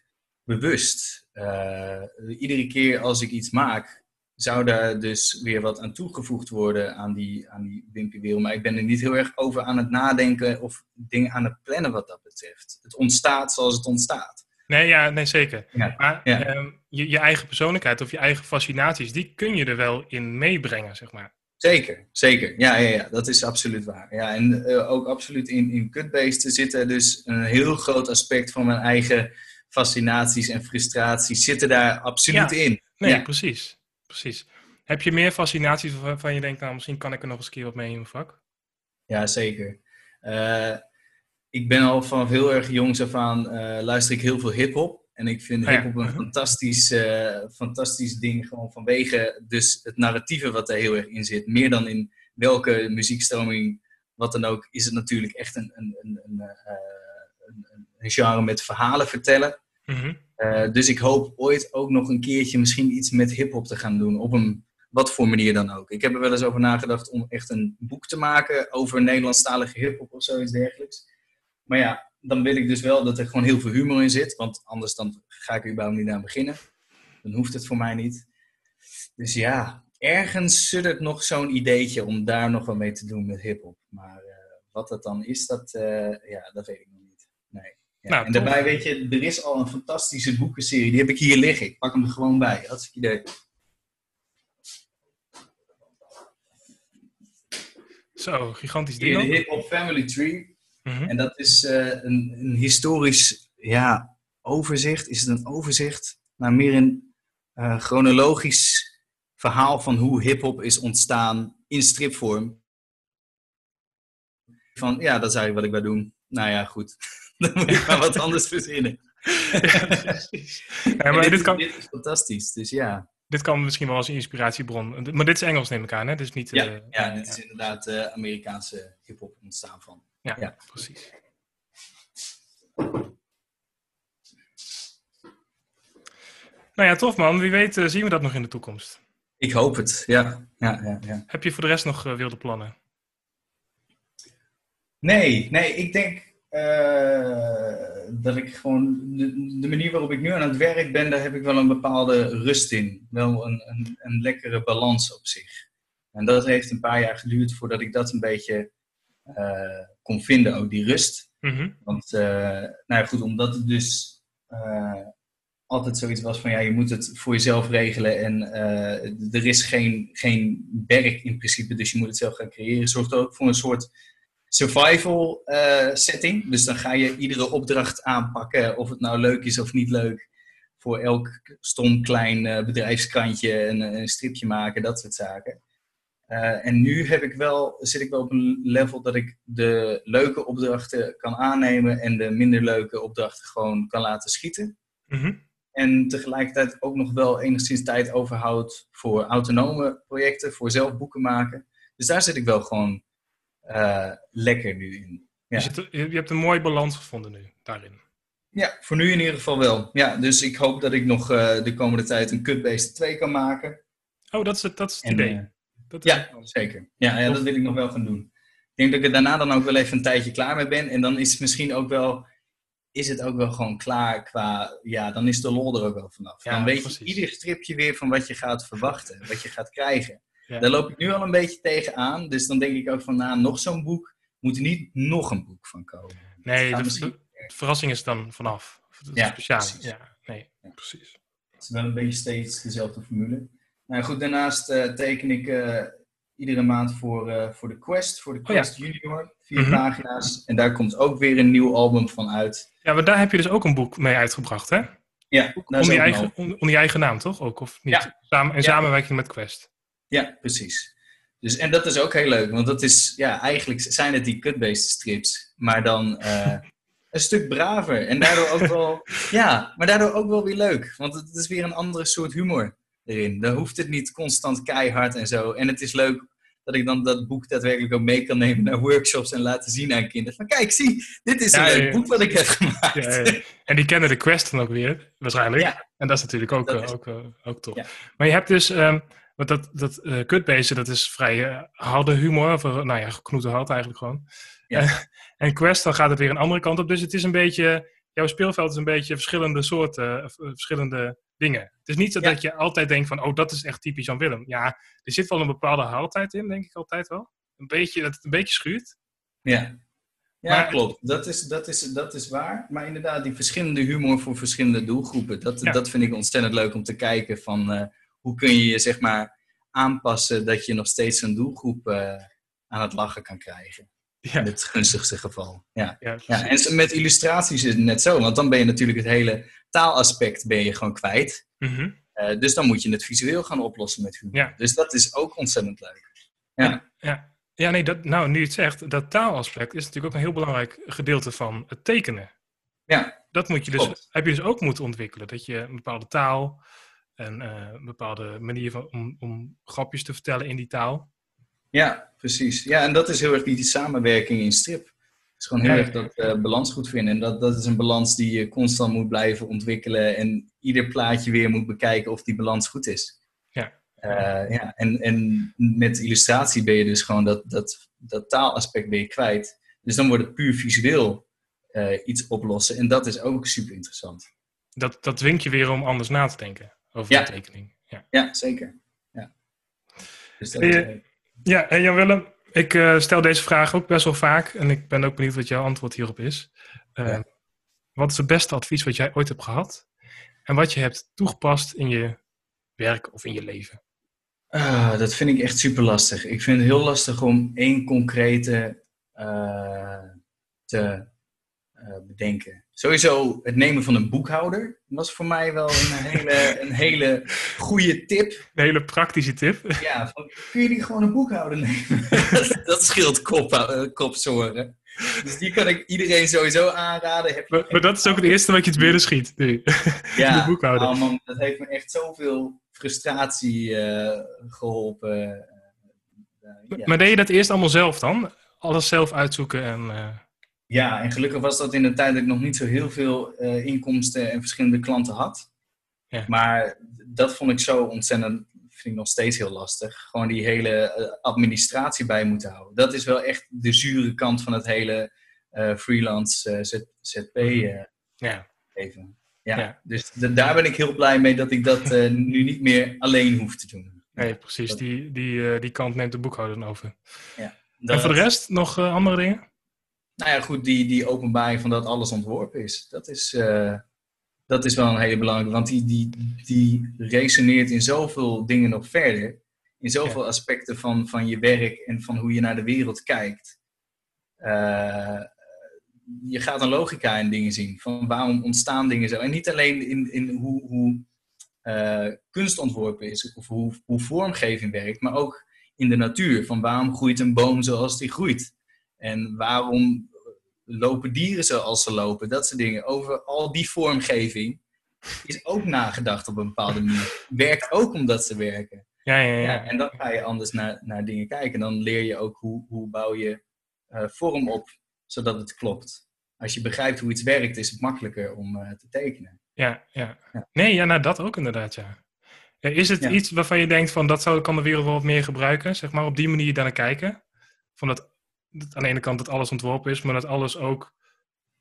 bewust. Uh, iedere keer als ik iets maak, zou daar dus weer wat aan toegevoegd worden aan die, aan die Wimpy-wereld. Maar ik ben er niet heel erg over aan het nadenken of dingen aan het plannen wat dat betreft. Het ontstaat zoals het ontstaat. Nee, ja, nee zeker. Ja, maar ja. um, je, je, eigen persoonlijkheid of je eigen fascinaties, die kun je er wel in meebrengen, zeg maar. Zeker, zeker. Ja, ja, ja dat is absoluut waar. Ja, en uh, ook absoluut in, in zit er dus een heel groot aspect van mijn eigen fascinaties en frustraties zitten daar absoluut ja. in. Nee, ja. precies, precies. Heb je meer fascinaties waarvan je denkt, nou, misschien kan ik er nog eens een keer wat mee in mijn vak? Ja, zeker. Uh, ik ben al vanaf heel erg jongs af aan uh, luister ik heel veel hip-hop. En ik vind ja. hip-hop een fantastisch, uh, fantastisch ding, gewoon vanwege dus het narratieve wat er heel erg in zit. Meer dan in welke muziekstroming, wat dan ook, is het natuurlijk echt een, een, een, een, een, een genre met verhalen vertellen. Mhm. Uh, dus ik hoop ooit ook nog een keertje misschien iets met hip-hop te gaan doen. Op een wat voor manier dan ook. Ik heb er wel eens over nagedacht om echt een boek te maken over Nederlandstalige hip-hop of zoiets dergelijks. Maar ja, dan wil ik dus wel dat er gewoon heel veel humor in zit. Want anders dan ga ik er überhaupt niet aan beginnen. Dan hoeft het voor mij niet. Dus ja, ergens suddert nog zo'n ideetje om daar nog wat mee te doen met hip-hop. Maar uh, wat dat dan is, dat, uh, ja, dat weet ik niet. Nou, en daarbij weet je, er is al een fantastische boekenserie. Die heb ik hier liggen. Ik pak hem er gewoon bij. Hartstikke idee. Zo, gigantisch ding. de. Hip Hop Family Tree. Mhm. En dat is uh, een, een, historisch ja, overzicht. Is het een overzicht? Maar meer een uh, chronologisch verhaal van hoe hip-hop is ontstaan in stripvorm. Van ja, dat is eigenlijk wat ik wil doen. Nou ja, goed. Dan moet ik maar wat anders verzinnen. Ja, precies. Ja, maar dit, dit kan, dit is fantastisch. Dus ja, dit kan misschien wel als een inspiratiebron. Maar dit is Engels, neem ik aan, hè? Dus niet... ja, eh, ja dit is inderdaad uh, Amerikaanse hip-hop ontstaan van. ja, ja. precies. Nou ja, tof man. Wie weet uh, zien we dat nog in de toekomst. Ik hoop het, ja. ja, ja, ja. Heb je voor de rest nog wilde plannen? Nee, nee, ik denk. Eh, dat ik gewoon, de, de, manier waarop ik nu aan het werk ben, daar heb ik wel een bepaalde rust in. Wel een, een, een lekkere balans op zich. En dat heeft een paar jaar geduurd voordat ik dat een beetje uh, kon vinden, ook die rust. Mhm. Want, uh, nou ja, goed, omdat het dus altijd zoiets was van, ja, je moet het voor jezelf regelen en er is geen, geen werk in principe, dus je moet het zelf gaan creëren, zorgt ook voor een soort survival uh, setting. Dus dan ga je iedere opdracht aanpakken, of het nou leuk is of niet leuk. Voor elk stom klein uh, bedrijfskrantje een, een, stripje maken, dat soort zaken. Uh, en nu heb ik wel, zit ik wel op een level dat ik de leuke opdrachten kan aannemen en de minder leuke opdrachten gewoon kan laten schieten. Mm -hmm. En tegelijkertijd ook nog wel enigszins tijd overhoudt voor autonome projecten, voor zelf boeken maken. Dus daar zit ik wel gewoon uh, lekker nu in. Ja. Dus je, je, hebt een mooie balans gevonden nu daarin. Ja, voor nu in ieder geval wel. Ja, dus ik hoop dat ik nog uh, de komende tijd een Cutbase 2 kan maken. Oh, dat is het, dat is het en, idee. Uh, dat is ja, het zeker. Ja, ja, dat wil ik nog wel gaan doen. Ik denk dat ik er daarna dan ook wel even een tijdje klaar mee ben. En dan is het misschien ook wel, is het ook wel gewoon klaar qua, ja, dan is de lol er ook wel vanaf. Ja, dan weet precies. je ieder stripje weer van wat je gaat verwachten, wat je gaat krijgen. Ja. Daar loop ik nu al een beetje tegenaan. Dus dan denk ik ook van, nou, nog zo'n boek, moet er niet nog een boek van komen. Nee, de, misschien- de verrassing is dan vanaf. Het Ja, speciaal. precies. Ja, nee, Ja. precies. Het is wel een beetje steeds dezelfde formule. Nou goed, daarnaast eh, teken ik eh, iedere maand voor, eh, voor de Quest, voor de Oh ja. Quest Junior. Vier Mhm. pagina's. En daar komt ook weer een nieuw album van uit. Ja, maar daar heb je dus ook een boek mee uitgebracht, hè? Ja, Onder ook je, eigen, onder je eigen naam, toch? Ook, of niet? Ja. Samen, in Ja. samenwerking met Quest. Ja, precies. Dus, en dat is ook heel leuk, want dat is, ja, eigenlijk zijn het die cut-based strips, maar dan eh, een stuk braver. En daardoor ook wel, ja, maar daardoor ook wel weer leuk, want het is weer een andere soort humor erin. Dan hoeft het niet constant keihard en zo. En het is leuk dat ik dan dat boek daadwerkelijk ook mee kan nemen naar workshops en laten zien aan kinderen. Van kijk, zie, dit is een Ja, leuk ja. boek wat ik heb gemaakt. En die kennen de Quest dan ook weer, waarschijnlijk. En dat is natuurlijk ook, Dat eh, is- ook, eh, ook tof. Ja. Maar je hebt dus, ehm, want dat, dat kutbeesten, dat is vrij eh, harde humor. Of, eh, nou ja, knoeten hard eigenlijk gewoon. Ja. En, en Quest, dan gaat het weer een andere kant op. Dus het is een beetje, jouw speelveld is een beetje verschillende soorten, verschillende dingen. Het is niet zo Ja. dat je altijd denkt van, oh, dat is echt typisch Jan Willem. Ja, er zit wel een bepaalde hardheid in, denk ik altijd wel. Een beetje, dat het een beetje schuurt. Ja, ja Maar- klopt. Dat is, dat, is, dat is waar. Maar inderdaad, die verschillende humor voor verschillende doelgroepen. Dat, Ja. dat vind ik ontzettend leuk om te kijken. Van, hoe kun je je zeg maar aanpassen dat je nog steeds een doelgroep eh, aan het lachen kan krijgen. Ja, In het gunstigste geval. Ja. ja, Ja, en met illustraties is het net zo. Want dan ben je natuurlijk het hele taalaspect ben je gewoon kwijt. Mhm. Eh, dus dan moet je het visueel gaan oplossen met humor. Ja. Dus dat is ook ontzettend leuk. Ja, ja nee, dat, nou, nu je het zegt, dat taalaspect is natuurlijk ook een heel belangrijk gedeelte van het tekenen. Ja, Dat moet je dus, Klopt. heb je dus ook moeten ontwikkelen. Dat je een bepaalde taal en eh, een bepaalde manier van, om, om grapjes te vertellen in die taal. Ja, precies. Ja, en dat is heel erg die, die samenwerking in strip. Het is gewoon heel Ja, erg dat eh, balans goed vinden. En dat, dat is een balans die je constant moet blijven ontwikkelen. En ieder plaatje weer moet bekijken of die balans goed is. Ja. Eh, ja. En, en met illustratie ben je dus gewoon dat, dat, dat taalaspect ben je kwijt. Dus dan wordt het puur visueel eh, iets oplossen. En dat is ook super interessant. Dat, dat dwingt je weer om anders na te denken over Ja. de tekening. Ja, Ja, zeker. Ja. Dus dat, Ben je- eh, ja en Jan Willem, ik eh, stel deze vraag ook best wel vaak. En ik ben ook benieuwd wat jouw antwoord hierop is. Eh, Ja. Wat is het beste advies wat jij ooit hebt gehad? En wat je hebt toegepast in je werk of in je leven? Ah, dat vind ik echt super lastig. Ik vind het heel lastig om één concrete eh, te eh, bedenken. Sowieso het nemen van een boekhouder was voor mij wel een hele, een hele goede tip. Een hele praktische tip. Ja, van, kun je die gewoon een boekhouder nemen? dat, dat scheelt kop, eh, kopzorgen. Dus die kan ik iedereen sowieso aanraden. Heb Maar, maar dat is ook het eerste wat je te binnen schiet nu. ja, de boekhouder. oh man, dat heeft me echt zoveel frustratie eh, geholpen. Eh, ja. Maar deed je dat eerst allemaal zelf dan? Alles zelf uitzoeken en... eh, Ja, en gelukkig was dat in de tijd dat ik nog niet zo heel veel eh, inkomsten en verschillende klanten had. Ja. Maar dat vond ik zo ontzettend, vind ik nog steeds heel lastig. Gewoon die hele eh, administratie bij moeten houden. Dat is wel echt de zure kant van het hele freelance ZP ja. geven. Ja, dus daar ben ik heel blij mee dat ik dat nu niet meer alleen hoef te doen. Nee, precies. Die, die, die kant neemt de boekhouder dan over. Ja, en voor de rest nog andere dingen? Nou ja, goed, die, die openbaring van dat alles ontworpen is. Dat is, dat is wel een hele belangrijke, want die, die, die resoneert in zoveel dingen nog verder. In zoveel aspecten van, van je werk en van hoe je naar de wereld kijkt. Uh, je gaat een logica in dingen zien. Van waarom ontstaan dingen zo. En niet alleen in, in hoe, hoe uh, kunst ontworpen is of hoe, hoe vormgeving werkt, maar ook in de natuur. Van waarom groeit een boom zoals die groeit? En waarom lopen dieren zoals ze lopen? Dat soort dingen. Over al die vormgeving is ook nagedacht op een bepaalde manier. Werkt ook omdat ze werken. Ja, ja, ja. ja en dan ga je anders naar, naar dingen kijken. Dan leer je ook hoe, hoe bouw je uh, vorm op, zodat het klopt. Als je begrijpt hoe iets werkt, is het makkelijker om uh, te tekenen. Ja, ja, ja. Nee, ja, nou dat ook inderdaad, ja. Is het iets waarvan je denkt van dat zou, kan de wereld wel wat meer gebruiken? Zeg maar op die manier naar kijken? Van dat aan de ene kant dat alles ontworpen is, maar dat alles ook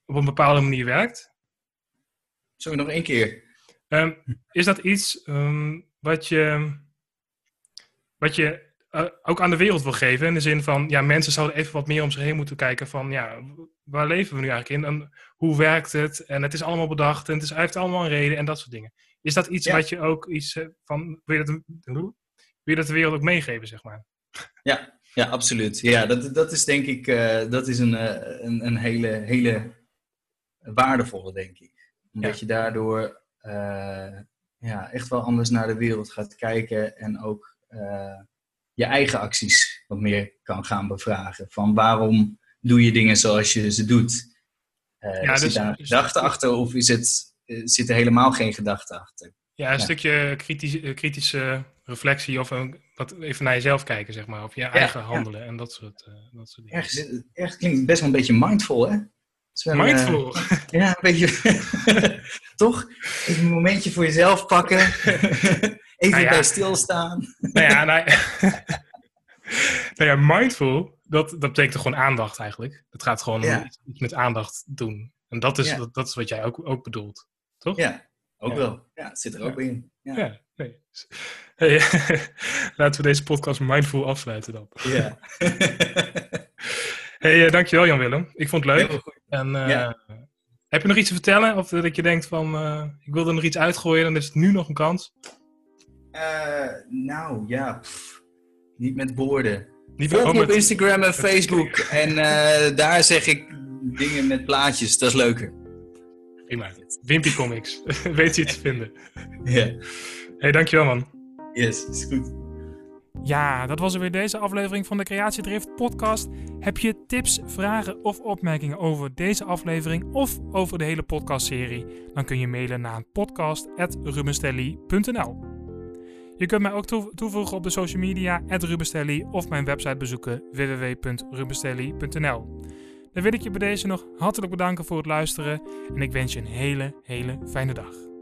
op een bepaalde manier werkt? Sorry, nog één keer. Um, is dat iets um, wat je wat je uh, ook aan de wereld wil geven. In de zin van, ja, mensen zouden even wat meer om zich heen moeten kijken van, ja, waar leven we nu eigenlijk in? En hoe werkt het? En het is allemaal bedacht en het, is, heeft allemaal een reden en dat soort dingen. Is dat iets wat je ook iets uh, van, wil je, dat, wil je dat de wereld ook meegeven, zeg maar? Ja, ja absoluut. Ja, dat, dat is denk ik, uh, dat is een, een, een, hele, hele waardevolle, denk ik. Omdat je daardoor ja, echt wel anders naar de wereld gaat kijken en ook je eigen acties wat meer kan gaan bevragen. Van waarom doe je dingen zoals je ze doet? Ja, zit dus, daar een dus- gedachte achter of is het, zit er helemaal geen gedachte achter? Ja, een stukje kritische, kritische reflectie of een, wat even naar jezelf kijken, zeg maar. Of je eigen handelen en dat soort, dat soort dingen. Erg klinkt best wel een beetje mindful, hè? mindful? ja, een beetje. Toch? Even een momentje voor jezelf pakken. Even nou bij stilstaan. Nou ja, nou, nou ja, mindful, dat, dat betekent gewoon aandacht eigenlijk. Het gaat gewoon iets met aandacht doen. En dat is, dat, dat, is wat jij ook, ook bedoelt, toch? Ja, ook wel. Ja, het zit er ook in. Ja, nee. Hey, laten we deze podcast mindful afsluiten dan. Ja. hey, uh, dankjewel Jan-Willem. Ik vond het leuk. En uh, heb je nog iets te vertellen? Of dat je denkt van, uh, ik wil er nog iets uitgooien, dan is het nu nog een kans. Uh, nou ja, niet met woorden. Niet Volg me op Instagram en Facebook. En uh, daar zeg ik dingen met plaatjes. Dat is leuker. Prima. Wimpy Comics. Weet je te vinden. Ja. Hey, dankjewel man. Yes, is goed. Ja, dat was er weer deze aflevering van de Creatiedrift podcast. Heb je tips, vragen of opmerkingen over deze aflevering of over de hele podcastserie? Dan kun je mailen naar podcast.rubenstelly.nl je kunt mij ook toevoegen op de social media, Rubenstelly, of mijn website bezoeken, www.rubenstelly.nl. Dan wil ik je bij deze nog hartelijk bedanken voor het luisteren en ik wens je een hele, hele fijne dag.